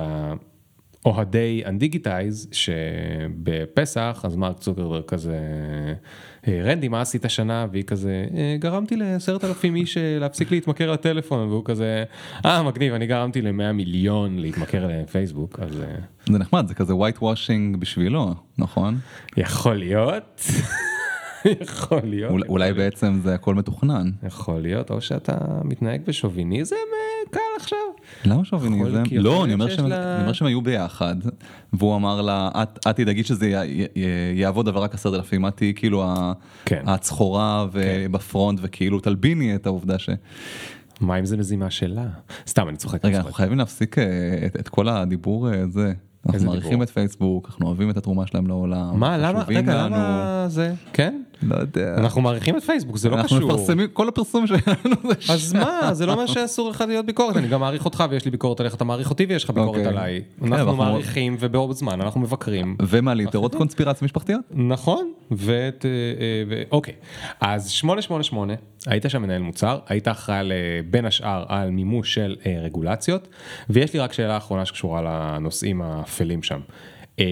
האוהדי אנדיגיטייז שבפסח אז מרק צוקרברג כזה "אה, רנדי מה עשית השנה? והיא כזה "אה, גרמתי לעשרת אלפים איש אה, להפסיק להתמכר לטלפון. והוא כזה אה מגניב אני גרמתי למאה מיליון להתמכר לפייסבוק. אז אה, זה נחמד זה כזה white washing בשבילו נכון? יכול להיות יכול להיות אולי- אולי בעצם זה הכל מתוכנן. יכול להיות, או שאתה מתנהג בשוביניזם אה, קל עכשיו. למה שוביניזם? לא, אני אומר להיות שהם- לה- אני אומר שהם היו ביחד, והוא אמר לה, "את את תדאגי שזה י- י- יעבוד אבל רק עשרת אלפים, את תהיי כאילו כן. הצחורה ובפרונט וכאילו תלביני את העובדה ש... מה אם זה מזימה שלה? סתם, אני צוחק. רגע, אנחנו. חייבים להפסיק אה, את את כל הדיבור הזה. איזה אנחנו מעריכים? את פייסבוק, אנחנו אוהבים את התרומה שלהם לעולם. מה, למה, רגע, לנו. למה זה? כן? לא יודע. אנחנו מעריכים את פייסבוק, זה לא אנחנו קשור. מפרסמים, כל הפרסום שלנו זה אז מה, זה לא אומר שאסור לך להיות ביקורת, אני גם מעריך אותך ויש לי ביקורת עליך, אתה מעריך אותי ויש לך ביקורת אוקיי. עליי. כן, אנחנו אנחנו- מעריכים ובעוד זמן אנחנו מבקרים. ומעלים תיאוריות קונספירציה משפחתיות. נכון, ואת, אה, אה, אוקיי, אז 888, היית שם מנהל מוצר, היית אחראי בין השאר על מימוש של אה, רגולציות, ויש לי רק שאלה אחרונה שקשורה לנושאים האפלים שם. אה,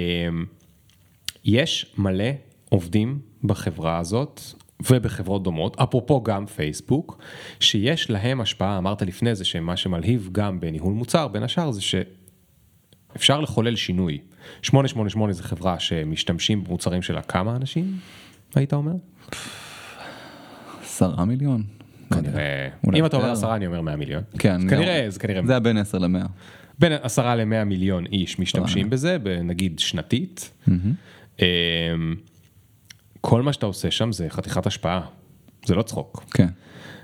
יש מלא עובדים בחברה הזאת. ובחברות דומות, אפרופו גם פייסבוק, שיש להם השפעה, אמרת לפני זה שמה שמלהיב גם בניהול מוצר, בין השאר זה שאפשר לחולל שינוי. 888 זה חברה שמשתמשים במוצרים שלה כמה אנשים, היית אומר? עשרה מיליון. כנראה, אם אתה אומר. עשרה אני אומר 100 מיליון. כן, כנראה, זה כנראה, זה היה בין 10 ל-100. בין עשרה ל-100 מיליון איש משתמשים בזה, נגיד שנתית. כל מה שאתה עושה שם זה חתיכת השפעה, זה לא צחוק. כן.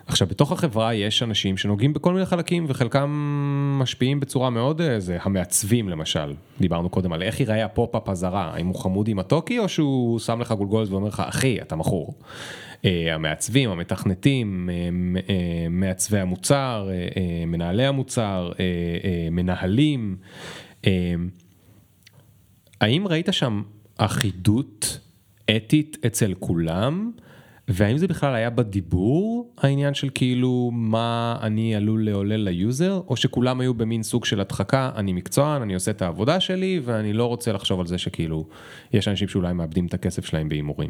עכשיו בתוך החברה יש אנשים שנוגעים בכל מיני חלקים וחלקם משפיעים בצורה מאוד אה, זה המעצבים למשל דיברנו קודם על איך ייראה ה pop-up הזה האם הוא חמודי מתוקי או שהוא שם לך גולגולת ואומר לך אחי אתה מכור. אה, המעצבים המתכנתים אה, מ- אה, מעצבי המוצר אה, אה, מנהלי המוצר אה, אה, מנהלים. אה, האם ראית שם אחידות אתית אצל כולם? והאם זה בכלל היה בדיבור העניין של כאילו מה אני עלול לעולל ליוזר או שכולם היו במין סוג של הדחקה אני מקצוען אני עושה את העבודה שלי ואני לא רוצה לחשוב על זה שכאילו יש אנשים שאולי מאבדים את הכסף שלהם בהימורים.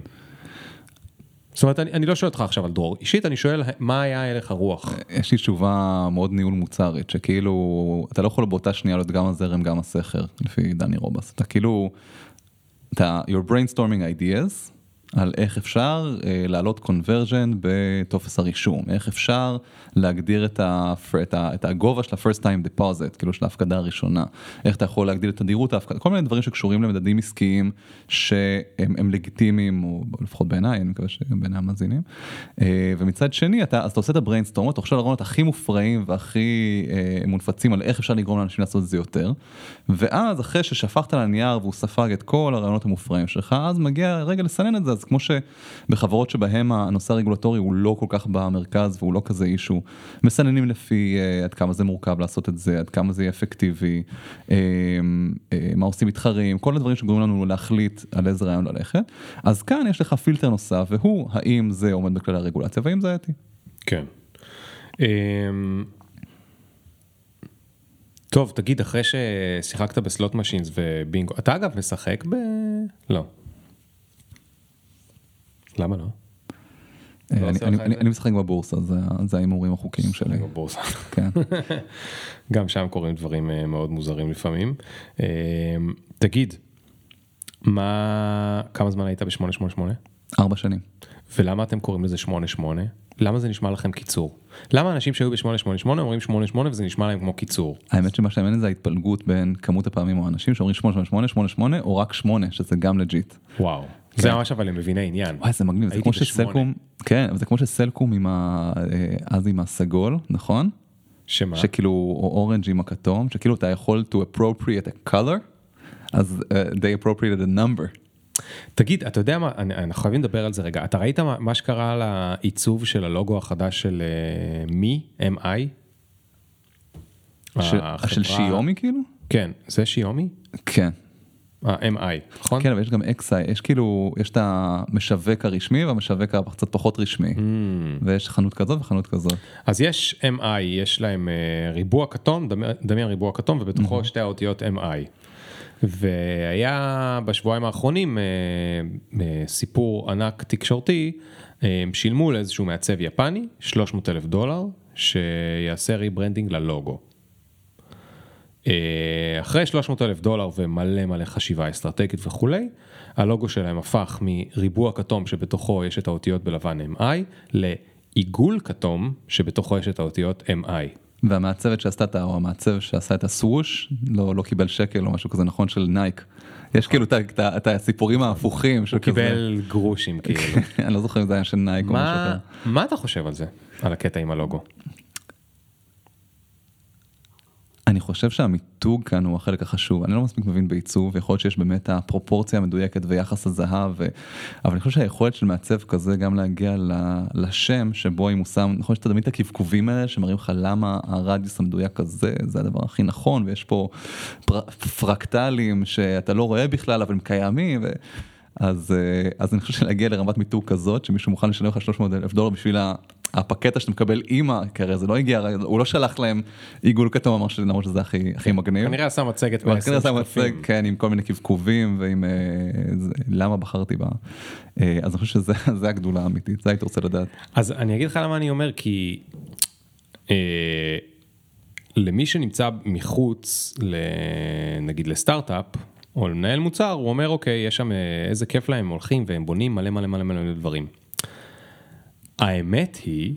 זאת אומרת אני, אני לא שואל אותך עכשיו על דרור אישית אני שואל מה היה הלך הרוח. יש לי תשובה מאוד ניהול מוצרית שכאילו אתה לא יכול באותה שנייה להיות גם הזרם גם הסכר לפי דני רובס אתה כאילו אתה you're brainstorming ideas על איך אפשר אה, להעלות conversion בטופס הרישום. איך אפשר להגדיר את, ה, את, ה, את הגובה של ה-first time deposit כאילו של ההפקדה הראשונה. איך אתה יכול להגדיל את תדירות ההפקדה כל מיני דברים שקשורים למדדים עסקיים שהם הם לגיטימיים או לפחות בעיניי אני מקווה שגם בעיני המאזינים אה, ומצד שני אתה אז אתה עושה את ה brainstorm אתה חושב על הרעיונות הכי מופרעים והכי אה, מונפצים על איך אפשר לגרום לאנשים לעשות את זה יותר. ואז אחרי ששפכת על הנייר והוא ספג את כל הרעיונות המופרעים שלך אז מגיע רגע לסנן את זה אז כמו שבחברות שבהם הנושא הרגולטורי הוא לא כל כך במרכז והוא לא כזה issue מסננים לפי uh, עד כמה זה מורכב לעשות את זה עד כמה זה יהיה אפקטיבי uh, uh, מה עושים מתחרים כל הדברים שגורמים לנו להחליט על איזה רעיון ללכת אז כאן יש לך פילטר נוסף והוא האם זה עומד בכללי הרגולציה והאם זה אתי. כן. טוב תגיד אחרי ששיחקת בסלוט משינס ובינגו אתה אגב משחק ב... לא. למה לא? אה, לא אני- משחק בבורסה זה ההימורים החוקיים שלי. בבורסה. כן. גם שם קורים דברים אה, מאוד מוזרים לפעמים. אה, תגיד, מה, כמה זמן היית ב-888? ארבע שנים. ולמה אתם קוראים לזה 88? למה זה נשמע לכם קיצור? למה אנשים שהיו ב-888 אומרים 88 וזה נשמע להם כמו קיצור? האמת שמה שמעניין זה ההתפלגות בין כמות הפעמים או האנשים שאומרים 888 88 או רק 8 שזה גם לג'יט. וואו. זה ממש אבל הם מביני עניין. וואי זה מגניב זה כמו. שסלקום כן זה כמו שסלקום עם ה... אה, אז עם הסגול נכון שמה? שכאילו או אורנג' עם הכתום שכאילו אתה יכול to appropriate a color אז uh, they appropriated a number. תגיד, אתה יודע מה, אני- אנחנו חייבים לדבר על זה רגע. אתה ראית מה, מה שקרה לעיצוב של הלוגו החדש של אה, מי? MI? של- החברה- של שיומי כאילו? כן, זה שיומי? כן. ה-MI, נכון? כן אבל יש גם אקסאי יש כאילו יש את המשווק הרשמי והמשווק הקצת פחות רשמי Mm. ויש חנות כזאת וחנות כזאת. אז יש MI, יש להם אה, ריבוע כתום, דמי- דמיין ריבוע כתום ובתוכו שתי האותיות MI. והיה בשבועיים האחרונים אה, אה, סיפור ענק תקשורתי, הם שילמו לאיזשהו מעצב יפני 300 אלף דולר שיעשה rebranding ללוגו. אה, אחרי 300 אלף דולר ומלא מלא חשיבה אסטרטגית וכולי, הלוגו שלהם הפך מריבוע כתום שבתוכו יש את האותיות בלבן MI לעיגול כתום שבתוכו יש את האותיות MI. והמעצבת שעשתה את ה... או המעצב שעשה את הסווש לא לא קיבל שקל או משהו כזה נכון של נייק. יש כאילו את הסיפורים ההפוכים של כזה. קיבל גרושים כאילו. אני לא זוכר אם זה היה של נייק או משהו אחר. מה אתה חושב על זה? על הקטע עם הלוגו? אני חושב שהמיתוג כאן הוא החלק החשוב, אני לא מספיק מבין בעיצוב, ויכול להיות שיש באמת הפרופורציה המדויקת ויחס הזהב, ו... אבל אני חושב שהיכולת של מעצב כזה גם להגיע לשם שבו אם הוא שם, נכון שאתה תמיד את הקבקובים האלה שמראים לך למה הרדיוס המדויק הזה זה הדבר הכי נכון, ויש פה פר... פרקטלים שאתה לא רואה בכלל אבל הם קיימים. ו... אז, אה, אז אני חושב שלהגיע לרמת מיתוג כזאת שמישהו מוכן לשלם לך 300 אלף דולר בשביל הפקטה שאתה מקבל אימא, כי הרי זה לא הגיע, הוא לא שלח להם עיגול אמר למרות שזה הכי, הכי מגניב. כנראה עשה מצגת כנראה עשה מצגת, כן, עם כל מיני קבקובים ועם אה, זה, למה בחרתי בה. אה, אז אני חושב שזה הגדולה האמיתית, זה הייתי רוצה לדעת. אז אני אגיד לך למה אני אומר, כי למי שנמצא מחוץ, נגיד לסטארט-אפ, או למנהל מוצר, הוא אומר, אוקיי, יש שם אה, איזה כיף להם, הם הולכים והם בונים מלא מלא מלא מלא דברים. האמת היא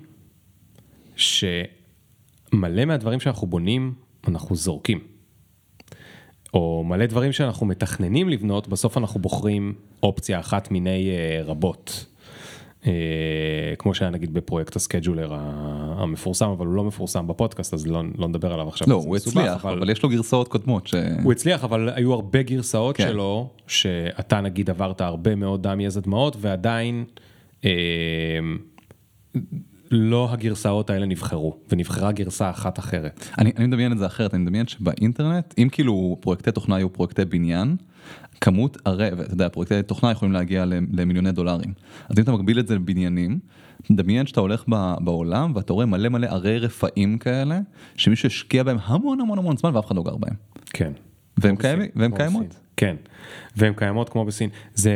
שמלא מהדברים שאנחנו בונים, אנחנו זורקים. או מלא דברים שאנחנו מתכננים לבנות, בסוף אנחנו בוחרים אופציה אחת מיני uh, רבות. Uh, כמו שהיה נגיד בפרויקט הסקייג'ולר המפורסם, אבל הוא לא מפורסם בפודקאסט, אז לא, לא נדבר עליו עכשיו. לא, הוא הצליח, אבל... אבל יש לו גרסאות קודמות. ש... הוא הצליח, אבל היו הרבה גרסאות כן. שלו, שאתה נגיד עברת הרבה מאוד דם יזע דמעות, ועדיין... Uh, לא הגרסאות האלה נבחרו, ונבחרה גרסה אחת אחרת. אני, אני מדמיין את זה אחרת, אני מדמיין שבאינטרנט, אם כאילו פרויקטי תוכנה היו פרויקטי בניין, כמות הרי, ואתה יודע, פרויקטי תוכנה יכולים להגיע למיליוני דולרים. אז אם אתה מגביל את זה לבניינים, תדמיין שאתה הולך בעולם ואתה רואה מלא מלא ערי רפאים כאלה, שמישהו השקיע בהם המון המון המון זמן ואף אחד לא גר בהם. כן. והם, קיימ, והם קיימות. כן, והם קיימות כמו בסין. זה...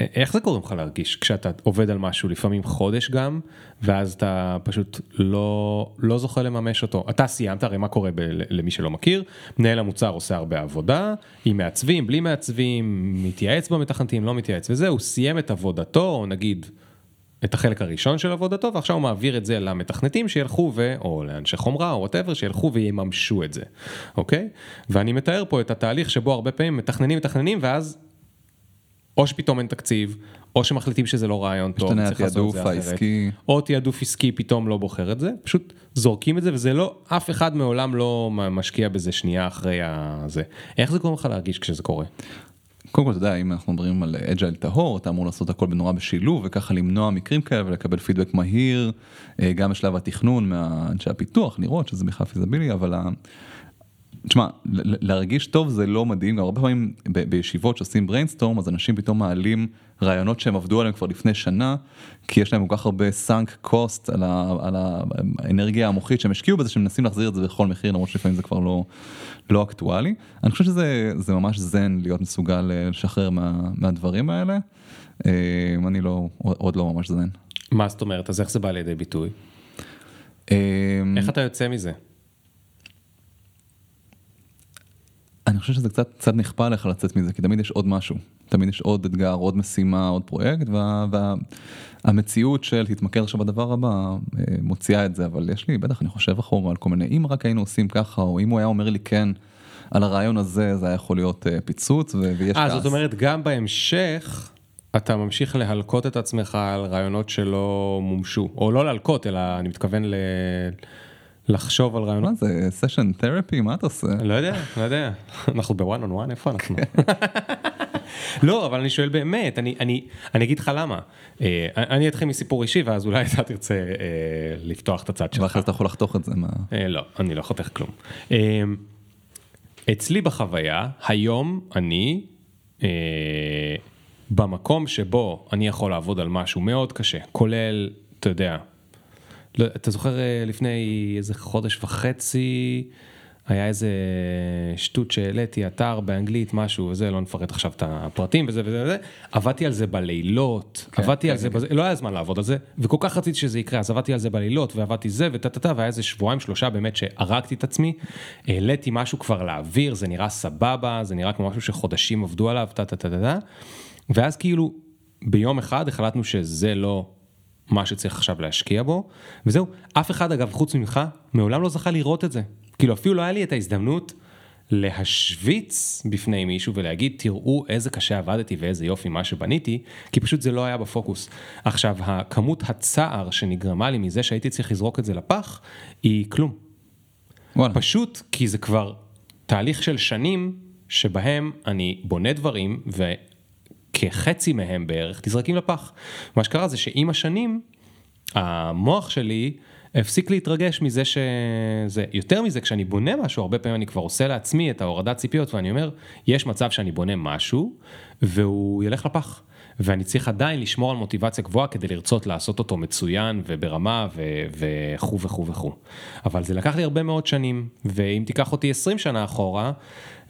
איך זה גורם לך להרגיש כשאתה עובד על משהו לפעמים חודש גם ואז אתה פשוט לא לא זוכה לממש אותו אתה סיימת הרי מה קורה ב, למי שלא מכיר מנהל המוצר עושה הרבה עבודה עם מעצבים בלי מעצבים מתייעץ במתכנתים לא מתייעץ וזהו סיים את עבודתו או נגיד. את החלק הראשון של עבודתו ועכשיו הוא מעביר את זה למתכנתים שילכו ו... או לאנשי חומרה או וואטאבר שילכו ויממשו את זה, אוקיי? ואני מתאר פה את התהליך שבו הרבה פעמים מתכננים מתכננים ואז או שפתאום אין תקציב, או שמחליטים שזה לא רעיון טוב, צריך לעשות את זה אחרת, או תעדוף עסקי פתאום לא בוחר את זה, פשוט זורקים את זה וזה לא, אף אחד מעולם לא משקיע בזה שנייה אחרי הזה. איך זה גורם לך להרגיש כשזה קורה? קודם כל אתה יודע אם אנחנו מדברים על agile טהור אתה אמור לעשות הכל בנורא בשילוב וככה למנוע מקרים כאלה ולקבל פידבק מהיר אה, גם בשלב התכנון מאנשי הפיתוח לראות שזה בכלל feasible אבל תשמע, להרגיש טוב זה לא מדהים, הרבה פעמים בישיבות שעושים brainstorm אז אנשים פתאום מעלים רעיונות שהם עבדו עליהם כבר לפני שנה, כי יש להם כל כך הרבה sunk cost על, על האנרגיה המוחית שהם השקיעו בזה, שהם מנסים להחזיר את זה בכל מחיר, למרות שלפעמים זה כבר לא, לא אקטואלי. אני חושב שזה ממש זן להיות מסוגל אה, לשחרר מה, מהדברים האלה, אה, אני לא, עוד לא ממש זן. מה זאת אומרת, אז איך זה בא לידי ביטוי? אה, איך אתה יוצא מזה? אני חושב שזה קצת קצת נכפה עליך לצאת מזה כי תמיד יש עוד משהו תמיד יש עוד אתגר עוד משימה עוד פרויקט והמציאות וה, של תתמקד עכשיו בדבר הבא אה, מוציאה את זה אבל יש לי בטח אני חושב אחורה על כל מיני אם רק היינו עושים ככה או אם הוא היה אומר לי כן על הרעיון הזה זה היה יכול להיות אה, פיצוץ ויש כעס. זאת אומרת גם בהמשך. אתה ממשיך להלקות את עצמך על רעיונות שלא מומשו, או לא להלקות, אלא אני מתכוון ל... לחשוב על רעיונות. מה זה סשן תרפי מה אתה עושה? לא יודע, לא יודע, אנחנו בוואן און וואן איפה אנחנו? לא אבל אני שואל באמת אני אני אני אגיד לך למה אה, אני אתחיל מסיפור אישי ואז אולי אתה תרצה אה, לפתוח את הצד שלך. ואחרי אתה יכול לחתוך את זה מה? אה, לא אני לא חותך כלום. אצלי בחוויה היום אני במקום שבו אני יכול לעבוד על משהו מאוד קשה כולל אתה יודע לא, אתה זוכר אה, לפני איזה חודש וחצי, היה איזה שטות שהעליתי, אתר באנגלית, משהו וזה, לא נפרט עכשיו את הפרטים וזה וזה וזה, עבדתי על זה בלילות, כן, עבדתי כן, על זה, כן. בזה, לא היה זמן לעבוד על זה, וכל כך רציתי שזה יקרה, אז עבדתי על זה בלילות, ועבדתי זה וטה טה טה, והיה איזה שבועיים שלושה באמת שהרגתי את עצמי, העליתי משהו כבר לאוויר, זה נראה סבבה, זה נראה כמו משהו שחודשים עבדו עליו, טה טה טה טה, ואז כאילו ביום אחד החלטנו שזה לא מה שצריך עכשיו להשקיע בו, וזהו, אף אחד אגב חוץ ממך מעולם לא זכה לראות את זה. כאילו אפילו לא היה לי את ההזדמנות להשוויץ בפני מישהו ולהגיד תראו איזה קשה עבדתי ואיזה יופי מה שבניתי, כי פשוט זה לא היה בפוקוס. עכשיו, הכמות הצער שנגרמה לי מזה שהייתי צריך לזרוק את זה לפח, היא כלום. וואלה. פשוט כי זה כבר תהליך של שנים שבהם אני בונה דברים וכחצי מהם בערך נזרקים לפח. מה שקרה זה שעם השנים המוח שלי הפסיק להתרגש מזה שזה, יותר מזה כשאני בונה משהו הרבה פעמים אני כבר עושה לעצמי את ההורדת ציפיות ואני אומר יש מצב שאני בונה משהו והוא ילך לפח. ואני צריך עדיין לשמור על מוטיבציה גבוהה כדי לרצות לעשות אותו מצוין וברמה וכו' וכו' וכו'. אבל זה לקח לי הרבה מאוד שנים, ואם תיקח אותי 20 שנה אחורה,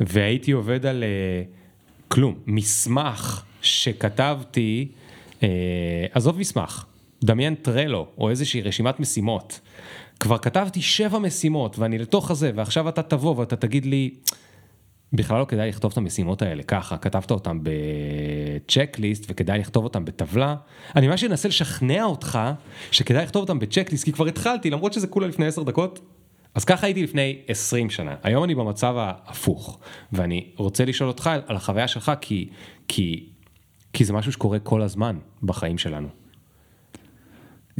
והייתי עובד על uh, כלום, מסמך שכתבתי, uh, עזוב מסמך, דמיין טרלו או איזושהי רשימת משימות. כבר כתבתי שבע משימות ואני לתוך הזה ועכשיו אתה תבוא ואתה תגיד לי בכלל לא כדאי לכתוב את המשימות האלה ככה, כתבת אותם בצ'קליסט וכדאי לכתוב אותם בטבלה. אני ממש אנסה לשכנע אותך שכדאי לכתוב אותם בצ'קליסט כי כבר התחלתי למרות שזה כולה לפני 10 דקות. אז ככה הייתי לפני 20 שנה, היום אני במצב ההפוך ואני רוצה לשאול אותך על החוויה שלך כי, כי, כי זה משהו שקורה כל הזמן בחיים שלנו.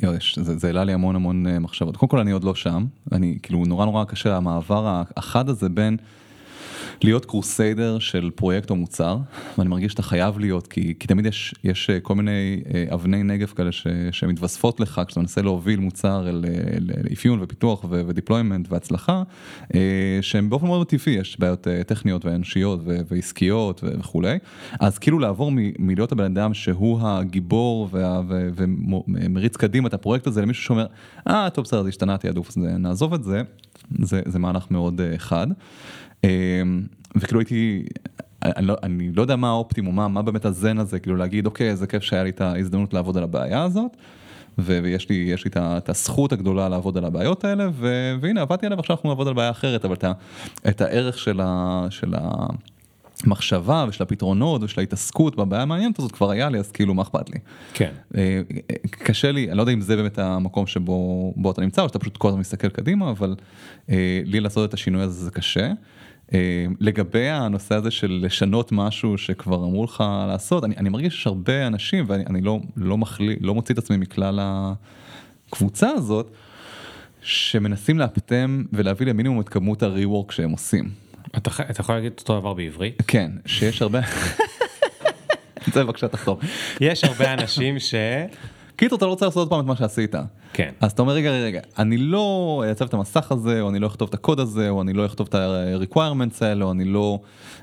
יו, יש, זה, זה העלה לי המון המון אה, מחשבות. קודם כל אני עוד לא שם, אני כאילו נורא נורא קשה המעבר החד הזה בין להיות קרוסיידר של פרויקט או מוצר, ואני מרגיש שאתה חייב להיות, כי, כי תמיד יש, יש אה, כל מיני אה, אבני נגב כאלה ש, שמתווספות לך כשאתה מנסה להוביל מוצר לאפיון ופיתוח ודיפלוימנט והצלחה, שהם באופן מאוד טבעי, יש בעיות טכניות ואנושיות ועסקיות וכולי, אז כאילו לעבור מלהיות הבן אדם שהוא הגיבור ומריץ קדימה את הפרויקט הזה למישהו שאומר, אה טוב בסדר זה השתנה תעדוף, נעזוב את זה, זה, זה מהלך מאוד חד. וכאילו הייתי, אני לא, אני לא יודע מה האופטימום, מה, מה באמת הזן הזה, כאילו להגיד אוקיי איזה כיף שהיה לי את ההזדמנות לעבוד על הבעיה הזאת. ויש לי, יש לי את הזכות הגדולה לעבוד על הבעיות האלה, והנה עבדתי עליה ועכשיו אנחנו נעבוד על בעיה אחרת, אבל את, ה, את הערך של, ה, של המחשבה ושל הפתרונות ושל ההתעסקות בבעיה המעניינת הזאת כבר היה לי, אז כאילו מה אכפת לי. כן. קשה לי, אני לא יודע אם זה באמת המקום שבו אתה נמצא, או שאתה פשוט כל הזמן מסתכל קדימה, אבל לי לעשות את השינוי הזה זה קשה. לגבי הנושא הזה של לשנות משהו שכבר אמרו לך לעשות, אני, אני מרגיש שיש הרבה אנשים ואני לא, לא, מחלי, לא מוציא את עצמי מכלל הקבוצה הזאת, שמנסים לאפטם ולהביא למינימום את כמות ה-rework שהם עושים. אתה, אתה יכול להגיד אותו דבר בעברית? כן, שיש הרבה... זה בבקשה תחתום. יש הרבה אנשים ש... קיצור אתה לא רוצה לעשות עוד פעם את מה שעשית. כן. אז אתה אומר רגע רגע אני לא אעצב את המסך הזה או אני לא אכתוב את הקוד הזה או אני לא אכתוב את ה-requirements האלה או אני לא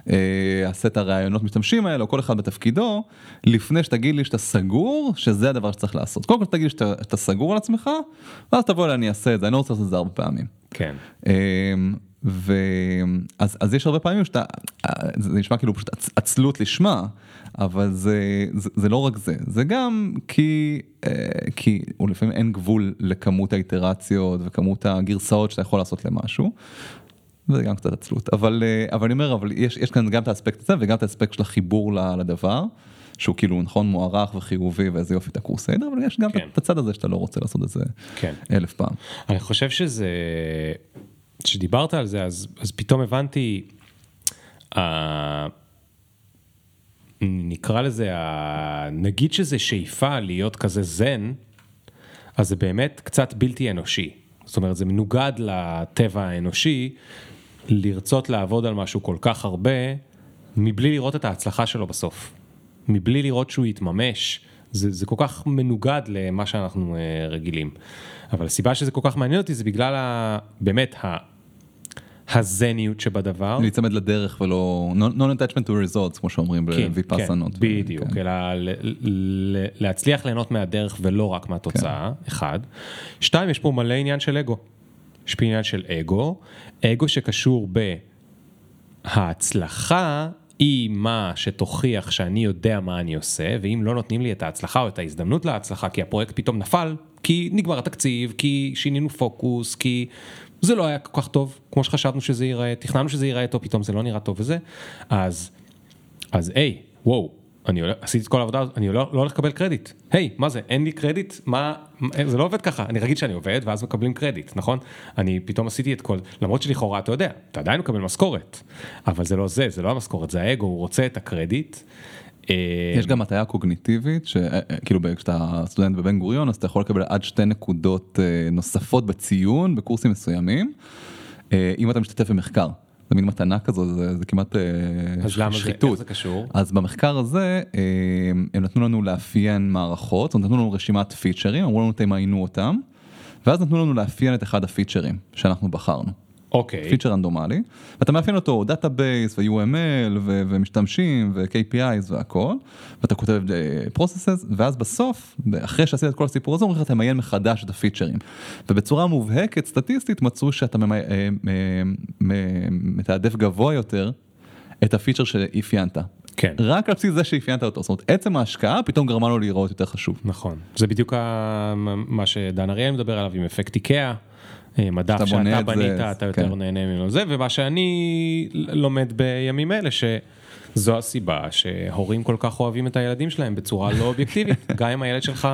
אה, אעשה את הרעיונות משתמשים האלה או כל אחד בתפקידו לפני שתגיד לי שאתה סגור שזה הדבר שצריך לעשות. קודם כל תגיד לי שאתה, שאתה סגור על עצמך ואז תבוא אליי אני אעשה את זה אני לא רוצה לעשות את זה הרבה פעמים. כן. אה, ואז אז יש הרבה פעמים שאתה, זה נשמע כאילו פשוט עצלות לשמה, אבל זה, זה, זה לא רק זה, זה גם כי, אה, כי לפעמים אין גבול לכמות האיטרציות וכמות הגרסאות שאתה יכול לעשות למשהו. וזה גם קצת עצלות, אבל, אה, אבל אני אומר, אבל יש, יש כאן גם את האספקט הזה וגם את האספקט של החיבור לדבר, שהוא כאילו נכון מוערך וחיובי ואיזה יופי את הקורסיידר, אבל יש גם כן. את הצד הזה שאתה לא רוצה לעשות את זה כן. אלף פעם. אני חושב שזה, כשדיברת על זה אז, אז פתאום הבנתי, uh, נקרא לזה, uh, נגיד שזה שאיפה להיות כזה זן, אז זה באמת קצת בלתי אנושי. זאת אומרת, זה מנוגד לטבע האנושי לרצות לעבוד על משהו כל כך הרבה, מבלי לראות את ההצלחה שלו בסוף. מבלי לראות שהוא יתממש. זה, זה כל כך מנוגד למה שאנחנו uh, רגילים. אבל הסיבה שזה כל כך מעניין אותי זה בגלל ה, באמת. הזניות שבדבר. להיצמד לדרך ולא non-attachment to results כמו שאומרים כן, בוויפאסנות. כן, בדיוק, כן. אלא להצליח ליהנות מהדרך ולא רק מהתוצאה, כן. אחד. שתיים, יש פה מלא עניין של אגו. יש פה עניין של אגו, אגו שקשור בהצלחה היא מה שתוכיח שאני יודע מה אני עושה, ואם לא נותנים לי את ההצלחה או את ההזדמנות להצלחה, כי הפרויקט פתאום נפל, כי נגמר התקציב, כי שינינו פוקוס, כי זה לא היה כל כך טוב, כמו שחשבנו שזה ייראה, תכננו שזה ייראה טוב, פתאום זה לא נראה טוב וזה, אז, אז היי, וואו, אני הולך, עשיתי את כל העבודה, אני לא, לא הולך לקבל קרדיט. היי, מה זה, אין לי קרדיט? מה, זה לא עובד ככה, אני רגיל שאני עובד ואז מקבלים קרדיט, נכון? אני פתאום עשיתי את כל, למרות שלכאורה אתה יודע, אתה עדיין מקבל משכורת, אבל זה לא זה, זה לא המשכורת, זה האגו, הוא רוצה את הקרדיט. אה, יש גם הטיה קוגניטיבית שכאילו כשאתה סטודנט בבן גוריון אז אתה יכול לקבל עד שתי נקודות אה, נוספות בציון בקורסים מסוימים. אה, אם אתה משתתף במחקר. זה מין מתנה כזו, זה, זה כמעט אה, אז למה זה. איך זה קשור? אז במחקר הזה אה, הם נתנו לנו לאפיין מערכות, זאת אומרת, נתנו לנו רשימת features, אמרו לנו תמיינו אותם, ואז נתנו לנו לאפיין את אחד ה features שאנחנו בחרנו. אוקיי. feature רנדומלי, ואתה מאפיין אותו database ו-UML ו- ומשתמשים ו-KPIs והכל, ואתה כותב uh, processes, ואז בסוף, אחרי שעשית את כל הסיפור הזה, אומרים לך תמיין מחדש את ה features. ובצורה מובהקת, סטטיסטית, מצאו שאתה ממי- אה, מ- מתעדף גבוה יותר את הפיצ'ר שאפיינת. כן. רק על בסיס זה שאפיינת אותו, זאת אומרת עצם ההשקעה פתאום גרמה לו להיראות יותר חשוב. נכון. זה בדיוק ה- מה שדן אריאל מדבר עליו עם אפקט איקאה. אה, מדף שאתה את זה, בנית, אתה יותר כן. נהנה ממנו זה, ומה שאני לומד בימים אלה, שזו הסיבה שהורים כל כך אוהבים את הילדים שלהם בצורה לא אובייקטיבית, גם אם הילד שלך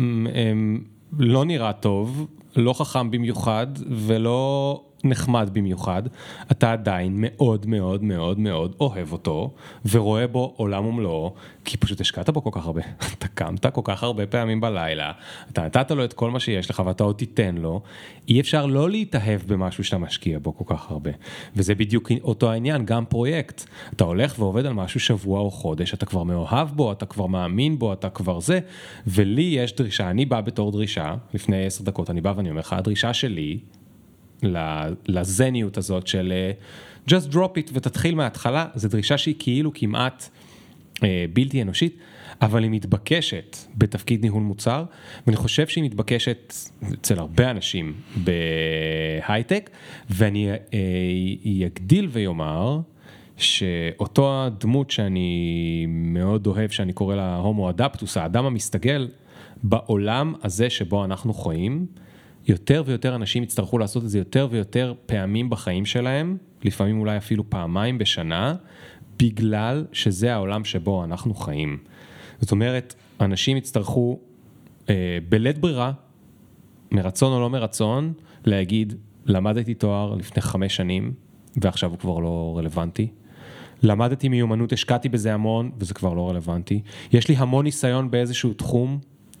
אמ, אמ, לא נראה טוב, לא חכם במיוחד ולא נחמד במיוחד, אתה עדיין מאוד מאוד מאוד מאוד אוהב אותו ורואה בו עולם ומלואו, כי פשוט השקעת בו כל כך הרבה. אתה קמת כל כך הרבה פעמים בלילה, אתה נתת לו את כל מה שיש לך ואתה עוד תיתן לו, אי אפשר לא להתאהב במשהו שאתה משקיע בו כל כך הרבה. וזה בדיוק אותו העניין, גם פרויקט. אתה הולך ועובד על משהו שבוע או חודש, אתה כבר מאוהב בו, אתה כבר מאמין בו, אתה כבר זה, ולי יש דרישה, אני בא בתור דרישה, לפני עשר דקות אני בא ואני אומר לך, הדרישה שלי לזניות הזאת של אה, just drop it ותתחיל מההתחלה, זו דרישה שהיא כאילו כמעט אה, בלתי אנושית, אבל היא מתבקשת בתפקיד ניהול מוצר, ואני חושב שהיא מתבקשת אצל הרבה אנשים בהייטק, ואני אה, אגדיל ויאמר, שאותו הדמות שאני מאוד אוהב, שאני קורא לה הומו אדפטוס, האדם המסתגל, בעולם הזה שבו אנחנו חיים, יותר ויותר אנשים יצטרכו לעשות את זה יותר ויותר פעמים בחיים שלהם, לפעמים אולי אפילו פעמיים בשנה, בגלל שזה העולם שבו אנחנו חיים. זאת אומרת, אנשים יצטרכו אה, בלית ברירה, מרצון או לא מרצון, להגיד, למדתי תואר לפני חמש שנים, ועכשיו הוא כבר לא רלוונטי. למדתי מיומנות, השקעתי בזה המון, וזה כבר לא רלוונטי. יש לי המון ניסיון באיזשהו תחום,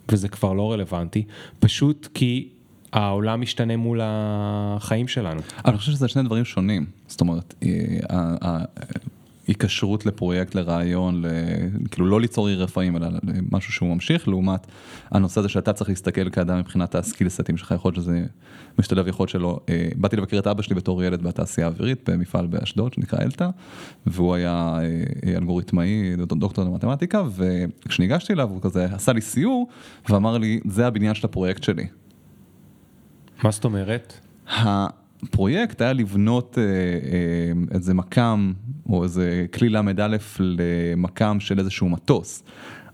וזה כבר לא רלוונטי. פשוט כי העולם משתנה מול החיים שלנו. אני חושב שזה שני דברים שונים, זאת אומרת, אה, ה- ה- היקשרות לפרויקט, לרעיון, ל- כאילו לא ליצור עיר רפאים, אלא משהו שהוא ממשיך, לעומת הנושא הזה שאתה צריך להסתכל כאדם מבחינת הסקיל סטים שלך, יכול להיות שזה משתלב, יכול להיות שלא. אה, באתי לבקר את אבא שלי בתור ילד בתעשייה האווירית, במפעל באשדוד שנקרא אלתא, והוא היה אה, אלגוריתמאי, דוקטור למתמטיקה, וכשניגשתי אליו הוא כזה עשה לי סיור, ואמר לי, זה הבניין של הפרויקט שלי. מה זאת אומרת? הפרויקט היה לבנות אה, אה, איזה מכ"ם או איזה כלי ל"א למכ"ם של איזשהו מטוס.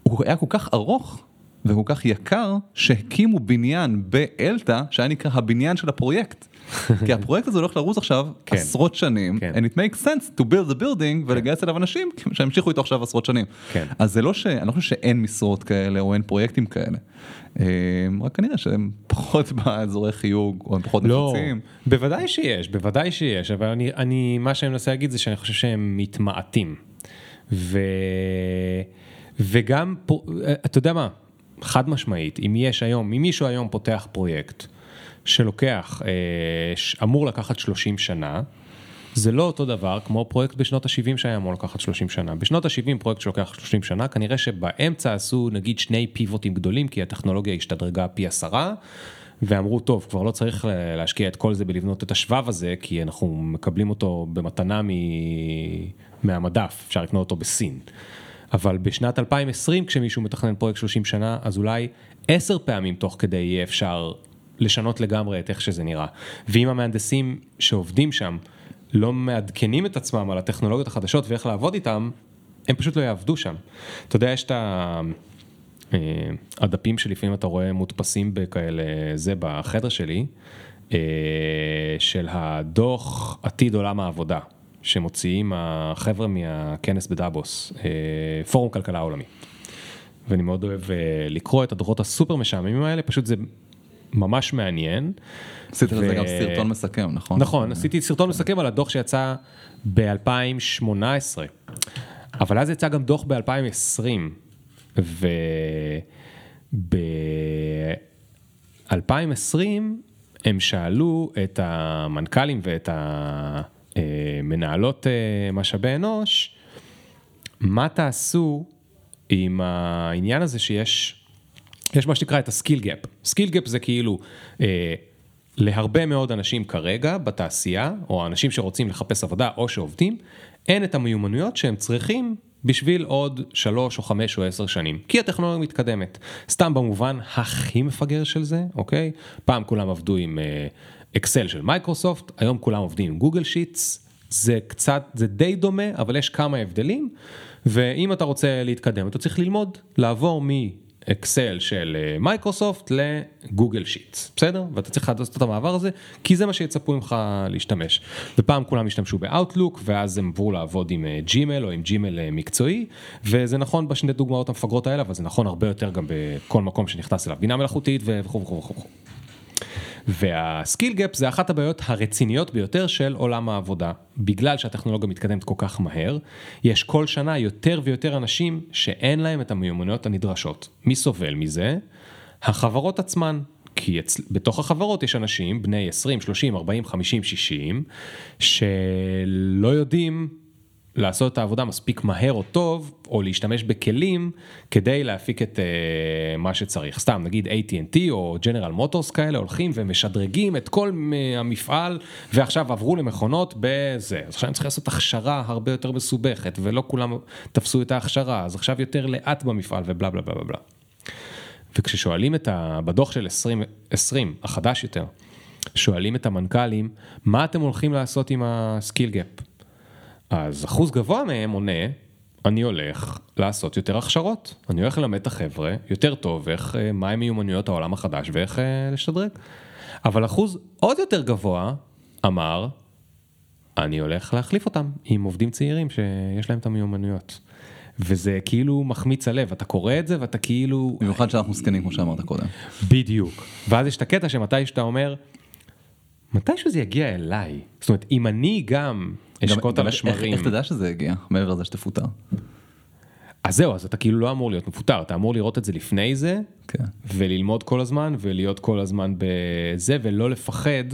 הוא היה כל כך ארוך וכל כך יקר שהקימו בניין באלתא שהיה נקרא הבניין של הפרויקט. כי הפרויקט הזה הולך לרוץ עכשיו כן. עשרות שנים, כן. and it makes sense to build the building ולגייס אליו אנשים שימשיכו איתו עכשיו עשרות שנים. כן. אז זה לא ש... אני לא חושב שאין משרות כאלה או אין פרויקטים כאלה. אה, רק כנראה שהם פחות באזורי חיוג או הם פחות לא, נפוצים. בוודאי שיש, בוודאי שיש, אבל אני, אני, מה שאני מנסה להגיד זה שאני חושב שהם מתמעטים. ו, וגם, פה, אתה יודע מה, חד משמעית, אם יש היום, אם מישהו היום פותח פרויקט שלוקח, אה, אמור לקחת 30 שנה, זה לא אותו דבר כמו פרויקט בשנות ה-70 שהיה אמור לקחת 30 שנה. בשנות ה-70 פרויקט שלוקח 30 שנה, כנראה שבאמצע עשו נגיד שני פיבוטים גדולים, כי הטכנולוגיה השתדרגה פי עשרה, ואמרו, טוב, כבר לא צריך לה- להשקיע את כל זה בלבנות את השבב הזה, כי אנחנו מקבלים אותו במתנה מ... מהמדף, אפשר לקנות אותו בסין. אבל בשנת 2020, כשמישהו מתכנן פרויקט 30 שנה, אז אולי 10 פעמים תוך כדי יהיה אפשר לשנות לגמרי את איך שזה נראה. ואם המהנדסים שעובדים שם לא מעדכנים את עצמם על הטכנולוגיות החדשות ואיך לעבוד איתם, הם פשוט לא יעבדו שם. אתה יודע, יש את ה... אה, הדפים שלפעמים אתה רואה מודפסים בכאלה, זה בחדר שלי, אה, של הדוח עתיד עולם העבודה, שמוציאים החבר'ה מהכנס בדאבוס, אה, פורום כלכלה עולמי. ואני מאוד אוהב אה, לקרוא את הדוחות הסופר משעממים האלה, פשוט זה ממש מעניין. עשית לזה ו- גם סרטון מסכם, נכון? נכון, עשיתי סרטון מסכם על הדוח שיצא ב-2018, אבל אז יצא גם דוח ב-2020, וב-2020 הם שאלו את המנכ"לים ואת המנהלות אה, משאבי אנוש, מה תעשו עם העניין הזה שיש, יש מה שנקרא את ה skill gap. skill gap זה כאילו אה, להרבה מאוד אנשים כרגע בתעשייה, או אנשים שרוצים לחפש עבודה או שעובדים, אין את המיומנויות שהם צריכים בשביל עוד שלוש או חמש או עשר שנים, כי הטכנולוגיה מתקדמת. סתם במובן הכי מפגר של זה, אוקיי? פעם כולם עבדו עם אקסל של מייקרוסופט, היום כולם עובדים עם גוגל שיטס, זה קצת, זה די דומה, אבל יש כמה הבדלים, ואם אתה רוצה להתקדם, אתה צריך ללמוד, לעבור מ... אקסל של אה, מייקרוסופט לגוגל שיטס, בסדר? ואתה צריך לעשות את המעבר הזה, כי זה מה שיצפו ממך להשתמש. ופעם כולם השתמשו באאוטלוק, ואז הם עברו לעבוד עם ג'ימל או עם ג'ימל מקצועי, וזה נכון בשני דוגמאות המפגרות האלה, אבל זה נכון הרבה יותר גם בכל מקום שנכנס אליו, בינה מלאכותית וכו' וכו' וכו'. וה skill gap זה אחת הבעיות הרציניות ביותר של עולם העבודה. בגלל שהטכנולוגיה מתקדמת כל כך מהר, יש כל שנה יותר ויותר אנשים שאין להם את המיומנויות הנדרשות. מי סובל מזה? החברות עצמן. כי אצ... בתוך החברות יש אנשים בני 20, 30, 40, 50, 60, שלא יודעים לעשות את העבודה מספיק מהר או טוב, או להשתמש בכלים כדי להפיק את uh, מה שצריך. סתם, נגיד AT&T או General Motors כאלה הולכים ומשדרגים את כל המפעל, ועכשיו עברו למכונות בזה. אז עכשיו הם צריכים לעשות הכשרה הרבה יותר מסובכת, ולא כולם תפסו את ההכשרה, אז עכשיו יותר לאט במפעל ובלה בלה בלה בלה. בלה. וכששואלים את ה... בדוח של 2020, החדש יותר, שואלים את המנכ"לים, מה אתם הולכים לעשות עם ה skill gap? אז אחוז גבוה מהם עונה, אני הולך לעשות יותר הכשרות, אני הולך ללמד את החבר'ה יותר טוב איך, אה, מהם מיומנויות העולם החדש ואיך אה, לשדרג. אבל אחוז עוד יותר גבוה אמר, אני הולך להחליף אותם עם עובדים צעירים שיש להם את המיומנויות. וזה כאילו מחמיץ הלב, אתה קורא את זה ואתה כאילו... במיוחד שאנחנו זקנים כמו שאמרת קודם. בדיוק. ואז יש את הקטע שמתי שאתה אומר, מתישהו זה יגיע אליי. זאת אומרת, אם אני גם אשקוט על השמרים. איך תדע שזה יגיע, מעבר לזה שתפוטר? אז זהו, אז אתה כאילו לא אמור להיות מפוטר, אתה אמור לראות את זה לפני זה, כן. וללמוד כל הזמן, ולהיות כל הזמן בזה, ולא לפחד,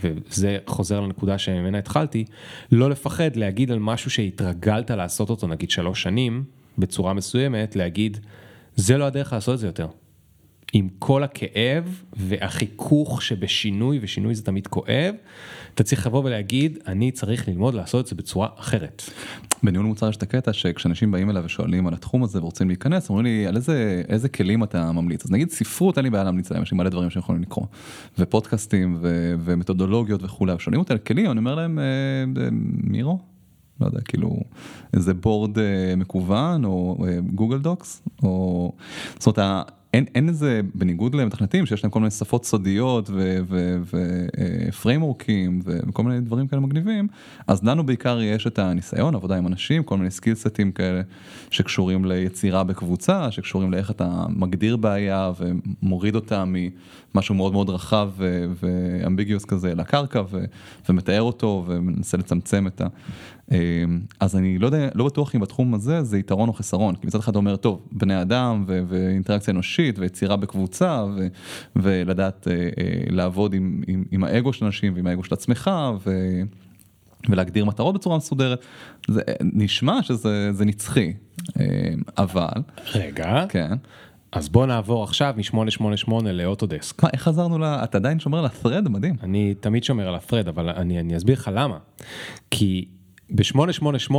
וזה חוזר לנקודה שממנה התחלתי, לא לפחד להגיד על משהו שהתרגלת לעשות אותו נגיד שלוש שנים, בצורה מסוימת, להגיד, זה לא הדרך לעשות את זה יותר. עם כל הכאב והחיכוך שבשינוי, ושינוי זה תמיד כואב, אתה צריך לבוא ולהגיד, אני צריך ללמוד לעשות את זה בצורה אחרת. בניהול מוצר יש את הקטע שכשאנשים באים אליו ושואלים על התחום הזה ורוצים להיכנס, אומרים לי על איזה, איזה כלים אתה ממליץ. אז נגיד ספרות, אין לי בעיה להמליץ להם, יש לי מלא דברים שהם יכולים לקרוא. ופודקאסטים ו- ומתודולוגיות וכולי, שואלים אותי על כלים, אני אומר להם, אה, אה, מירו? לא יודע, כאילו איזה board אה, מקוון או גוגל דוקס, או זאת אומרת אין, אין איזה, בניגוד למתכנתים שיש להם כל מיני שפות סודיות ו framework ים וכל מיני דברים כאלה מגניבים, אז לנו בעיקר יש את הניסיון, עבודה עם אנשים, כל מיני skillset ים כאלה שקשורים ליצירה בקבוצה, שקשורים לאיך אתה מגדיר בעיה ומוריד אותה ממשהו מאוד מאוד רחב ואמביגיוס כזה לקרקע ומתאר אותו ומנסה לצמצם את ה... אמ, אז אני לא יודע, לא בטוח אם בתחום הזה זה יתרון או חסרון, כי מצד אחד אומר, טוב, בני אדם ו- ואינטראקציה אנושית ויצירה בקבוצה ו- ולדעת אה, אה, לעבוד עם, עם, עם האגו של אנשים ועם האגו של עצמך ו- ולהגדיר מטרות בצורה מסודרת, זה נשמע שזה נצחי, אה, אבל... רגע. כן. אז בוא נעבור עכשיו מ-888 לאוטודסק. מה, איך חזרנו ל... אתה עדיין שומר על ה-thread? מדהים. אני תמיד שומר על ה-thread, אבל אני, אני אסביר לך למה. כי ב-888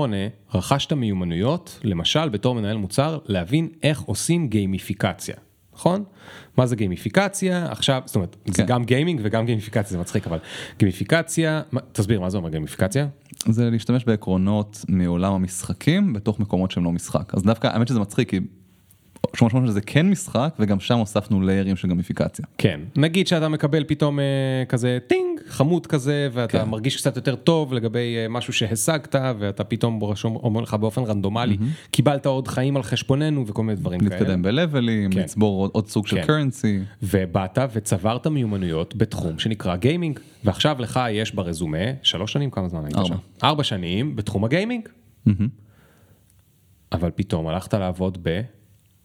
רכשת מיומנויות, למשל בתור מנהל מוצר, להבין איך עושים גיימיפיקציה, נכון? מה זה גיימיפיקציה? עכשיו, זאת אומרת, כן. זה גם גיימינג וגם גיימיפיקציה, זה מצחיק, אבל גיימיפיקציה, מה, תסביר מה זה אומר גיימיפיקציה? זה להשתמש בעקרונות מעולם המשחקים בתוך מקומות שהם לא משחק. אז דווקא, האמת שזה מצחיק, כי 888 זה כן משחק וגם שם הוספנו layer ים של גמיפיקציה. כן, נגיד שאתה מקבל פתאום אה, כזה ting, חמוד כזה, ואתה כן. מרגיש קצת יותר טוב לגבי אה, משהו שהשגת, ואתה פתאום רשום, אומר לך באופן רנדומלי, mm-hmm. קיבלת עוד חיים על חשבוננו וכל מיני דברים להתקדם כאלה. להתקדם ב levelים, כן. לצבור עוד, עוד סוג של currency. כן. ובאת וצברת מיומנויות בתחום שנקרא gaming, ועכשיו לך יש ברזומה, שלוש שנים, כמה זמן היית שם? ארבע שנים בתחום ה gaming. Mm-hmm. אבל פתאום הלכת לעבוד ב...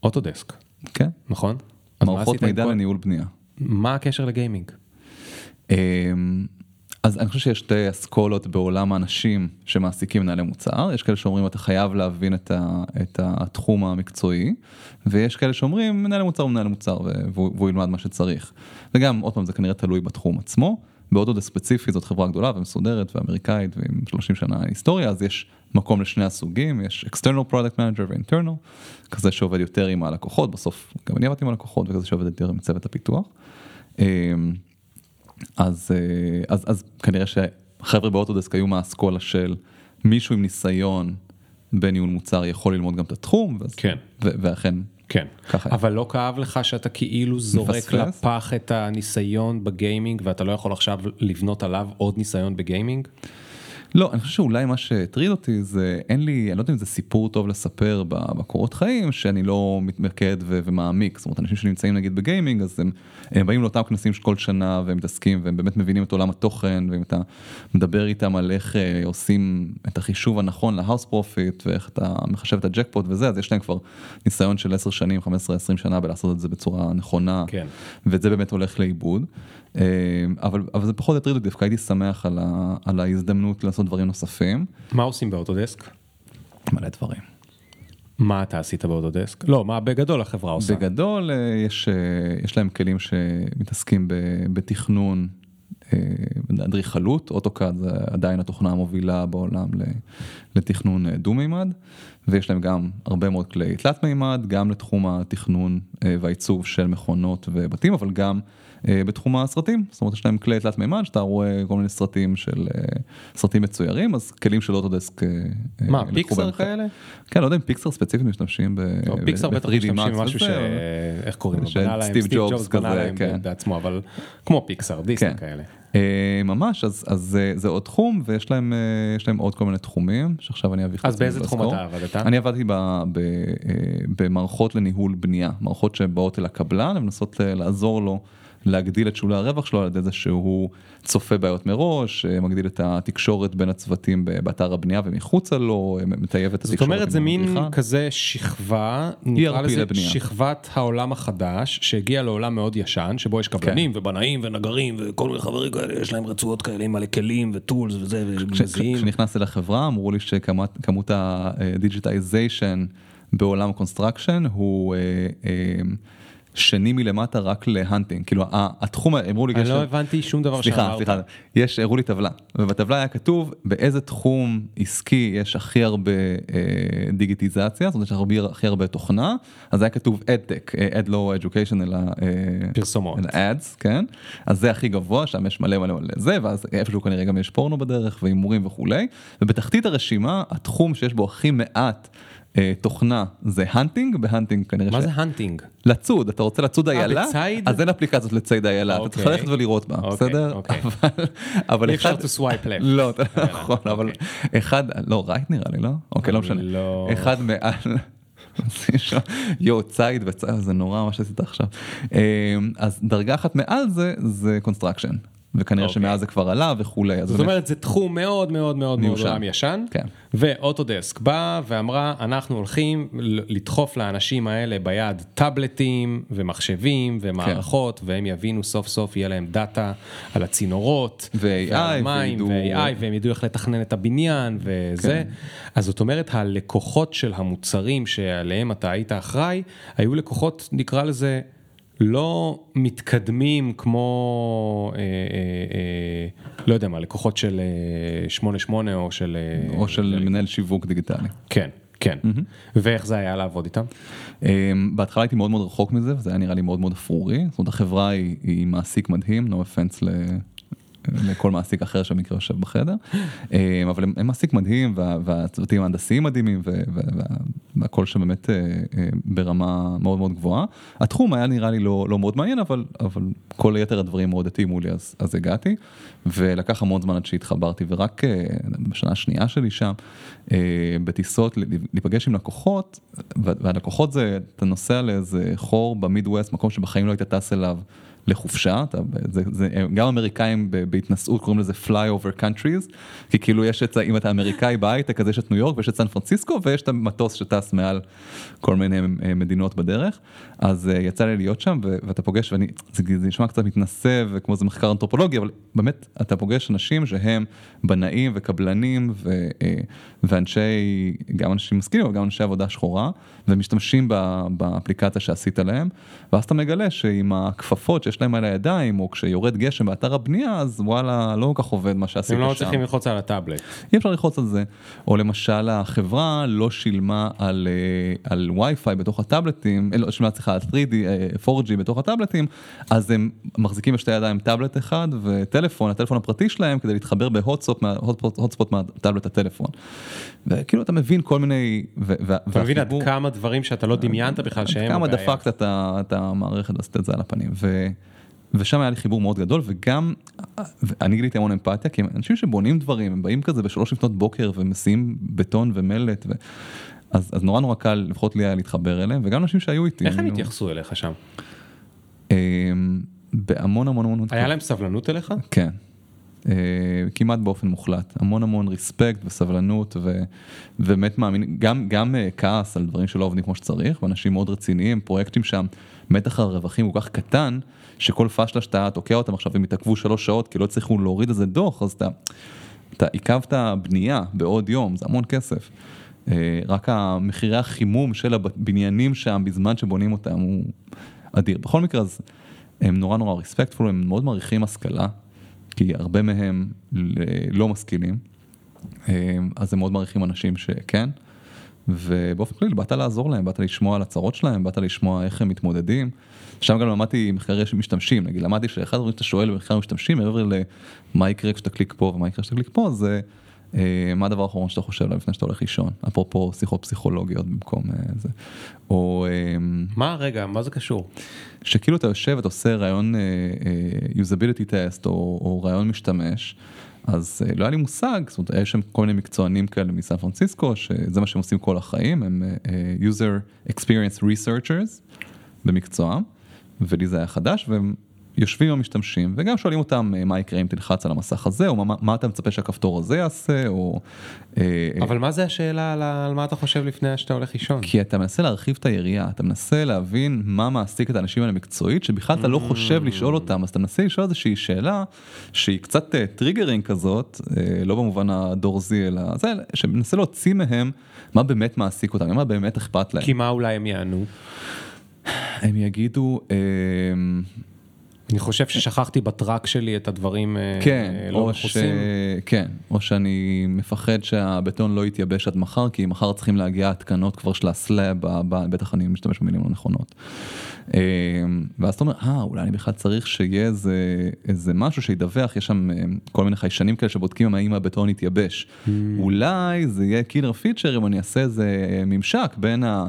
אוטודסק. כן. נכון? מערכות מידע לניהול בנייה. מה הקשר לגיימינג? אמ, אז אני חושב שיש שתי אסכולות בעולם האנשים שמעסיקים מנהלי מוצר, יש כאלה שאומרים אתה חייב להבין את, ה, את התחום המקצועי, ויש כאלה שאומרים מנהל מוצר הוא מנהל מוצר והוא, והוא ילמד מה שצריך. וגם, עוד פעם, זה כנראה תלוי בתחום עצמו. באוטודסק ספציפי זאת חברה גדולה ומסודרת ואמריקאית ועם 30 שנה היסטוריה, אז יש מקום לשני הסוגים, יש external product manager ו-internal, כזה שעובד יותר עם הלקוחות, בסוף גם אני עבדתי עם הלקוחות וכזה שעובד יותר עם צוות הפיתוח. אמ, אז, אה, אז, אז כנראה שחבר'ה באוטודסק היו מהאסכולה של מישהו עם ניסיון בניהול מוצר יכול ללמוד גם את התחום, ואז, כן. ו- ואכן כן, ככה. אבל לא כאב לך שאתה כאילו זורק מפספס? לפח את הניסיון בגיימינג ואתה לא יכול עכשיו לבנות עליו עוד ניסיון ב gaming? לא, אני חושב שאולי מה שהטריד אותי זה, אין לי, אני לא יודע אם זה סיפור טוב לספר בקורות חיים, שאני לא מתמקד ו- ומעמיק, זאת אומרת, אנשים שנמצאים נגיד ב gaming, אז הם, הם באים לאותם כנסים כל שנה והם מתעסקים והם באמת מבינים את עולם התוכן, ואם אתה מדבר איתם על איך אה, עושים את החישוב הנכון ל house profit, ואיך אתה מחשב את הג'קפוט וזה, אז יש להם כבר ניסיון של 10 שנים, 15-20 שנה בלעשות את זה בצורה נכונה, כן. וזה באמת הולך לאיבוד. אה, אבל, אבל זה פחות הטריד אותי, דווקא הייתי שמח על, ה, על ההזדמנות לעשות דברים נוספים. מה עושים באוטודסק? מלא דברים. מה אתה עשית באוטודסק? לא, מה בגדול החברה עושה? בגדול אה, יש, אה, יש להם כלים שמתעסקים ב- בתכנון, אה, אדריכלות, אוטוקאד זה עדיין התוכנה המובילה בעולם לתכנון דו-מימד, ויש להם גם הרבה מאוד כלי תלת מימד, גם לתחום התכנון והעיצוב של מכונות ובתים, אבל גם בתחום הסרטים, זאת אומרת יש להם כלי תלת מימד שאתה רואה כל מיני סרטים של אה, סרטים מצוירים, אז כלים של אוטודסק. אה, אה, מה, פיקסר. כאלה? כן, לא יודע אם פיקסר ספציפית משתמשים ב... לא, פיקסר בטח ב- 3D משתמשים במשהו ש... איך קוראים לו? סטיב ג'ובס כזה, כן. בעצמו, אבל כמו פיקסר, דיסני כן. כאלה. אה, ממש, אז, אז זה, זה עוד תחום ויש להם, אה, יש להם עוד כל מיני תחומים שעכשיו אני אביך את אז באיזה תחום. אתה עבדת? אני עבדתי ב, ב, אה, במערכות לניהול בנייה, מערכות שבאות אל הקבלן, הן מנסות אה, לעזור לו להגדיל את שולי הרווח שלו על ידי זה שהוא צופה בעיות מראש, אה, מגדיל את התקשורת בין הצוותים באתר הבנייה ומחוצה לו, אה, מטייב את זאת התקשורת. אומרת זה מין המדריכה. כזה שכבה, נקרא ERP לזה לבנייה. שכבת העולם החדש, שהגיע לעולם מאוד ישן, שבו יש קבלנים ובנאים ונגרים וכל מיני חברים כאלה, יש להם רצועות כאלה עם מלא כלים ו tools וזה, ומזיעים. כשנכנסתי לחברה אמרו לי שכמות digitization בעולם ה construction הוא אה, אה, שני מלמטה רק ל hunting, כאילו התחום, אמרו לי, אני לא הבנתי שום דבר סליחה, שאמרת. סליחה, יש, הראו לי טבלה, ובטבלה היה כתוב באיזה תחום עסקי יש הכי הרבה אה, דיגיטיזציה, זאת אומרת יש הרבה, הכי הרבה תוכנה, אז היה כתוב ad tech, ad לא education אלא אה, פרסומות. אלא ads, כן, אז זה הכי גבוה, שם יש מלא מלא מלא זה, ואז איפשהו כנראה גם יש פורנו בדרך והימורים וכולי, ובתחתית הרשימה התחום שיש בו הכי מעט. אה, תוכנה זה hunting, ב hunting כנראה מה ש... זה hunting? לצוד, אתה רוצה לצוד איילה, בציד? אז אין אפליקציות לציד איילה, אתה צריך אוקיי. ללכת ולראות בה, אוקיי, בסדר? אוקיי. אבל- אי אפשר to swipe left. לא, אתה לא יכול, אוקיי. אבל אחד, לא, right נראה לי, לא? אוקיי, לא משנה. לא- אחד מעל, יואו, ציד וציד, זה נורא מה שעשית עכשיו. אז דרגה אחת מעל זה, זה construction, וכנראה אוקיי. שמאז זה כבר עלה וכולי. זאת אומרת זה תחום מאוד מאוד מאוד מאוד. עולם ישן, כן. ואוטודסק באה ואמרה אנחנו הולכים לדחוף לאנשים האלה ביד טאבלטים ומחשבים ומערכות כן. והם יבינו סוף סוף יהיה להם דאטה על הצינורות ו-AI, וידעו- ו-AI והם ידעו איך לתכנן את הבניין וזה, כן. אז זאת אומרת הלקוחות של המוצרים שעליהם אתה היית אחראי היו לקוחות נקרא לזה. לא מתקדמים כמו, אה, אה, אה, לא יודע מה, לקוחות של אה, 88 או של... אה, או של מנהל שיווק דיגיטלי. כן, כן. ואיך זה היה לעבוד איתם? אמ, בהתחלה הייתי מאוד מאוד רחוק מזה וזה היה נראה לי מאוד מאוד אפרורי, זאת אומרת החברה היא, היא מעסיק מדהים, no offense ל... לכל מעסיק אחר שבמקרה יושב בחדר, אמ, אבל הם, הם מעסיק מדהים וה, והצוותים ההנדסיים מדהימים והכל שם באמת אה, אה, ברמה מאוד מאוד גבוהה. התחום היה נראה לי לא, לא מאוד מעניין אבל, אבל כל יתר הדברים מאוד התאימו לי אז, אז הגעתי ולקח המון זמן עד שהתחברתי ורק אה, בשנה השנייה שלי שם אה, בטיסות להיפגש עם לקוחות וה- והלקוחות זה אתה נוסע לאיזה חור במידווסט מקום שבחיים לא היית טס אליו. לחופשה, אתה, זה, זה, גם אמריקאים ב- בהתנסות קוראים לזה fly over countries, כי כאילו יש את, אם אתה אמריקאי בהייטק אז יש את ניו יורק ויש את סן פרנסיסקו ויש את המטוס שטס טס מעל כל מיני אה, מדינות בדרך, אז אה, יצא לי להיות שם ו- ואתה פוגש, ואני, זה, זה נשמע קצת מתנשא וכמו זה מחקר אנתרופולוגי, אבל באמת אתה פוגש אנשים שהם בנאים וקבלנים ו- אה, ואנשי, גם אנשים משכילים אבל גם אנשי עבודה שחורה, ומשתמשים באפליקציה שעשית להם, ואז אתה מגלה שעם הכפפות שיש להם על הידיים, או כשיורד גשם באתר הבנייה, אז וואלה, לא כל כך עובד מה שעשית הם שם. לא צריכים ללחוץ על הטאבלט. אי אפשר ללחוץ על זה. או למשל החברה לא שילמה על, אה, על וי-פיי בתוך הטאבלטים, אה, לא שילמה סליחה על 3D, אה, 4G בתוך הטאבלטים, אז הם מחזיקים בשתי ידיים טאבלט אחד וטלפון, הטלפון הפרטי שלהם כדי להתחבר בהוטספוט מהטאבלט הטלפון. וכאילו אתה מבין כל מיני... ו- אתה מבין עד כמה דברים שאתה לא דמיינת בכלל שהם כמה הבעיה. דפקת את המערכת ועשית את זה על הפנים. ו... ושם היה לי חיבור מאוד גדול וגם אני גיליתי המון אמפתיה כי הם אנשים שבונים דברים הם באים כזה בשלוש לפנות בוקר ומסיעים בטון ומלט ו... אז, אז נורא נורא קל לפחות לי היה להתחבר אליהם וגם אנשים שהיו איתי. איך הם התייחסו אליך שם? אמ, בהמון המון המון היה להם סבלנות אליך? כן. אה, כמעט באופן מוחלט המון המון ריספקט וסבלנות ובאמת מאמין גם גם אה, כעס על דברים שלא עובדים כמו שצריך ואנשים מאוד רציניים פרויקטים שם מתח הרווחים הוא כך קטן שכל פשלה שאתה תוקע אותם עכשיו הם התעכבו שלוש שעות כי לא הצליחו להוריד איזה דוח אז אתה, אתה עיכבת בנייה בעוד יום זה המון כסף. אה, רק המחירי החימום של הבניינים שם בזמן שבונים אותם הוא אדיר בכל מקרה אז הם נורא נורא ריספקטפול הם מאוד מעריכים השכלה. כי הרבה מהם ל- לא משכילים, אה, אז הם מאוד מעריכים אנשים שכן, ובאופן כללי באת לעזור להם, באת לשמוע על הצרות שלהם, באת לשמוע איך הם מתמודדים. שם גם למדתי מחקרי משתמשים, נגיד למדתי שאחד הדברים שאתה שואל במחקר משתמשים מעבר למה יקרה כשאתה קליק פה ומה יקרה כשאתה קליק פה זה אה, מה הדבר האחרון שאתה חושב עליו לפני שאתה הולך לישון, אפרופו שיחות פסיכולוגיות במקום אה, זה, או אה, מה רגע מה זה קשור? שכאילו אתה יושב ואתה עושה רעיון אה, אה, usability test או, או רעיון משתמש, אז אה, לא היה לי מושג, זאת אומרת, יש שם כל מיני מקצוענים כאלה מסן פרנסיסקו, שזה מה שהם עושים כל החיים, הם אה, אה, user experience researchers במקצועם, ולי זה היה חדש, והם יושבים המשתמשים, וגם שואלים אותם אה, מה יקרה אם תלחץ על המסך הזה, או מה, מה אתה מצפה שהכפתור הזה יעשה, או... אה, אה, אבל מה זה השאלה על על מה אתה חושב לפני שאתה הולך לישון? כי אתה מנסה להרחיב את היריעה, אתה מנסה להבין מה מעסיק את האנשים האלה מקצועית, שבכלל אתה לא חושב לשאול אותם, אז אתה מנסה לשאול איזושהי שאלה שהיא קצת אה, triggering כזאת, אה, לא במובן הדורזי, אלא זה, שמנסה להוציא מהם מה באמת מעסיק אותם, מה באמת אכפת להם. כי מה אולי הם יענו? הם יגידו, אה, אני חושב ששכחתי ב truck שלי את הדברים אה, כן, לא או, ש... כן, או שאני מפחד שהבטון לא יתייבש עד מחר, כי מחר צריכים להגיע התקנות כבר של ה slab, בטח אני משתמש במילים לא נכונות. אה, ואז אתה אומר, אה, אולי אני בכלל צריך שיהיה איזה, איזה משהו שידווח, יש שם אה, כל מיני חיישנים כאלה שבודקים האם הבטון יתייבש. אולי זה יהיה קילר פיצ'ר אם אני אעשה איזה ממשק בין ה...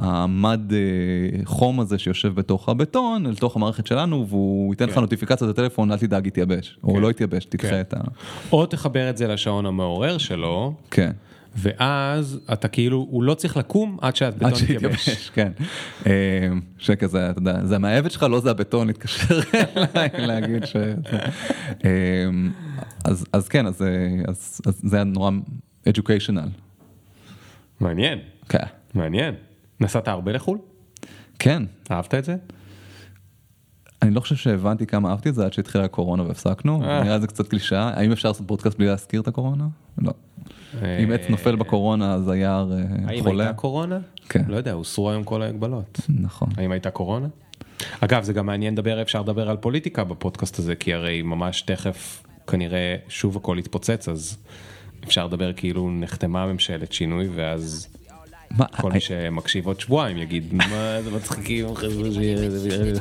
המד אה, חום הזה שיושב בתוך הבטון, לתוך המערכת שלנו, והוא ייתן לך כן. נוטיפיקציה לטלפון, אל תדאג, יתייבש. או כן. לא יתייבש, תדחה כן. את ה... או תחבר את זה לשעון המעורר שלו, כן. ואז אתה כאילו, הוא לא צריך לקום עד שהבטון עד יתייבש. שיתייבש, כן. אה, שכזה, אתה יודע, זה המאהבת שלך, לא זה הבטון, להתקשר אליי, להגיד ש... אה, אז אז כן, אז אז- אז זה היה נורא educational. מעניין, כן. מעניין. נסעת הרבה לחו"ל? כן. אהבת את זה? אני לא חושב שהבנתי כמה אהבתי את זה עד שהתחילה הקורונה והפסקנו, אה. נראה לי זה קצת קלישאה, האם אפשר לעשות פודקאסט בלי להזכיר את הקורונה? לא. אם עץ נופל בקורונה אז היער אה, האם חולה. הייתה קורונה? כן. לא יודע, הוסרו היום כל ההגבלות. נכון. האם הייתה קורונה? אגב, זה גם מעניין לדבר, אפשר לדבר על פוליטיקה בפודקאסט הזה, כי הרי ממש תכף כנראה שוב הכל יתפוצץ, אז אפשר לדבר כאילו נחתמה ממשלת שינוי, ואז כל מי שמקשיב עוד שבועיים יגיד, מה זה מצחיקים, חבר'ה, זה-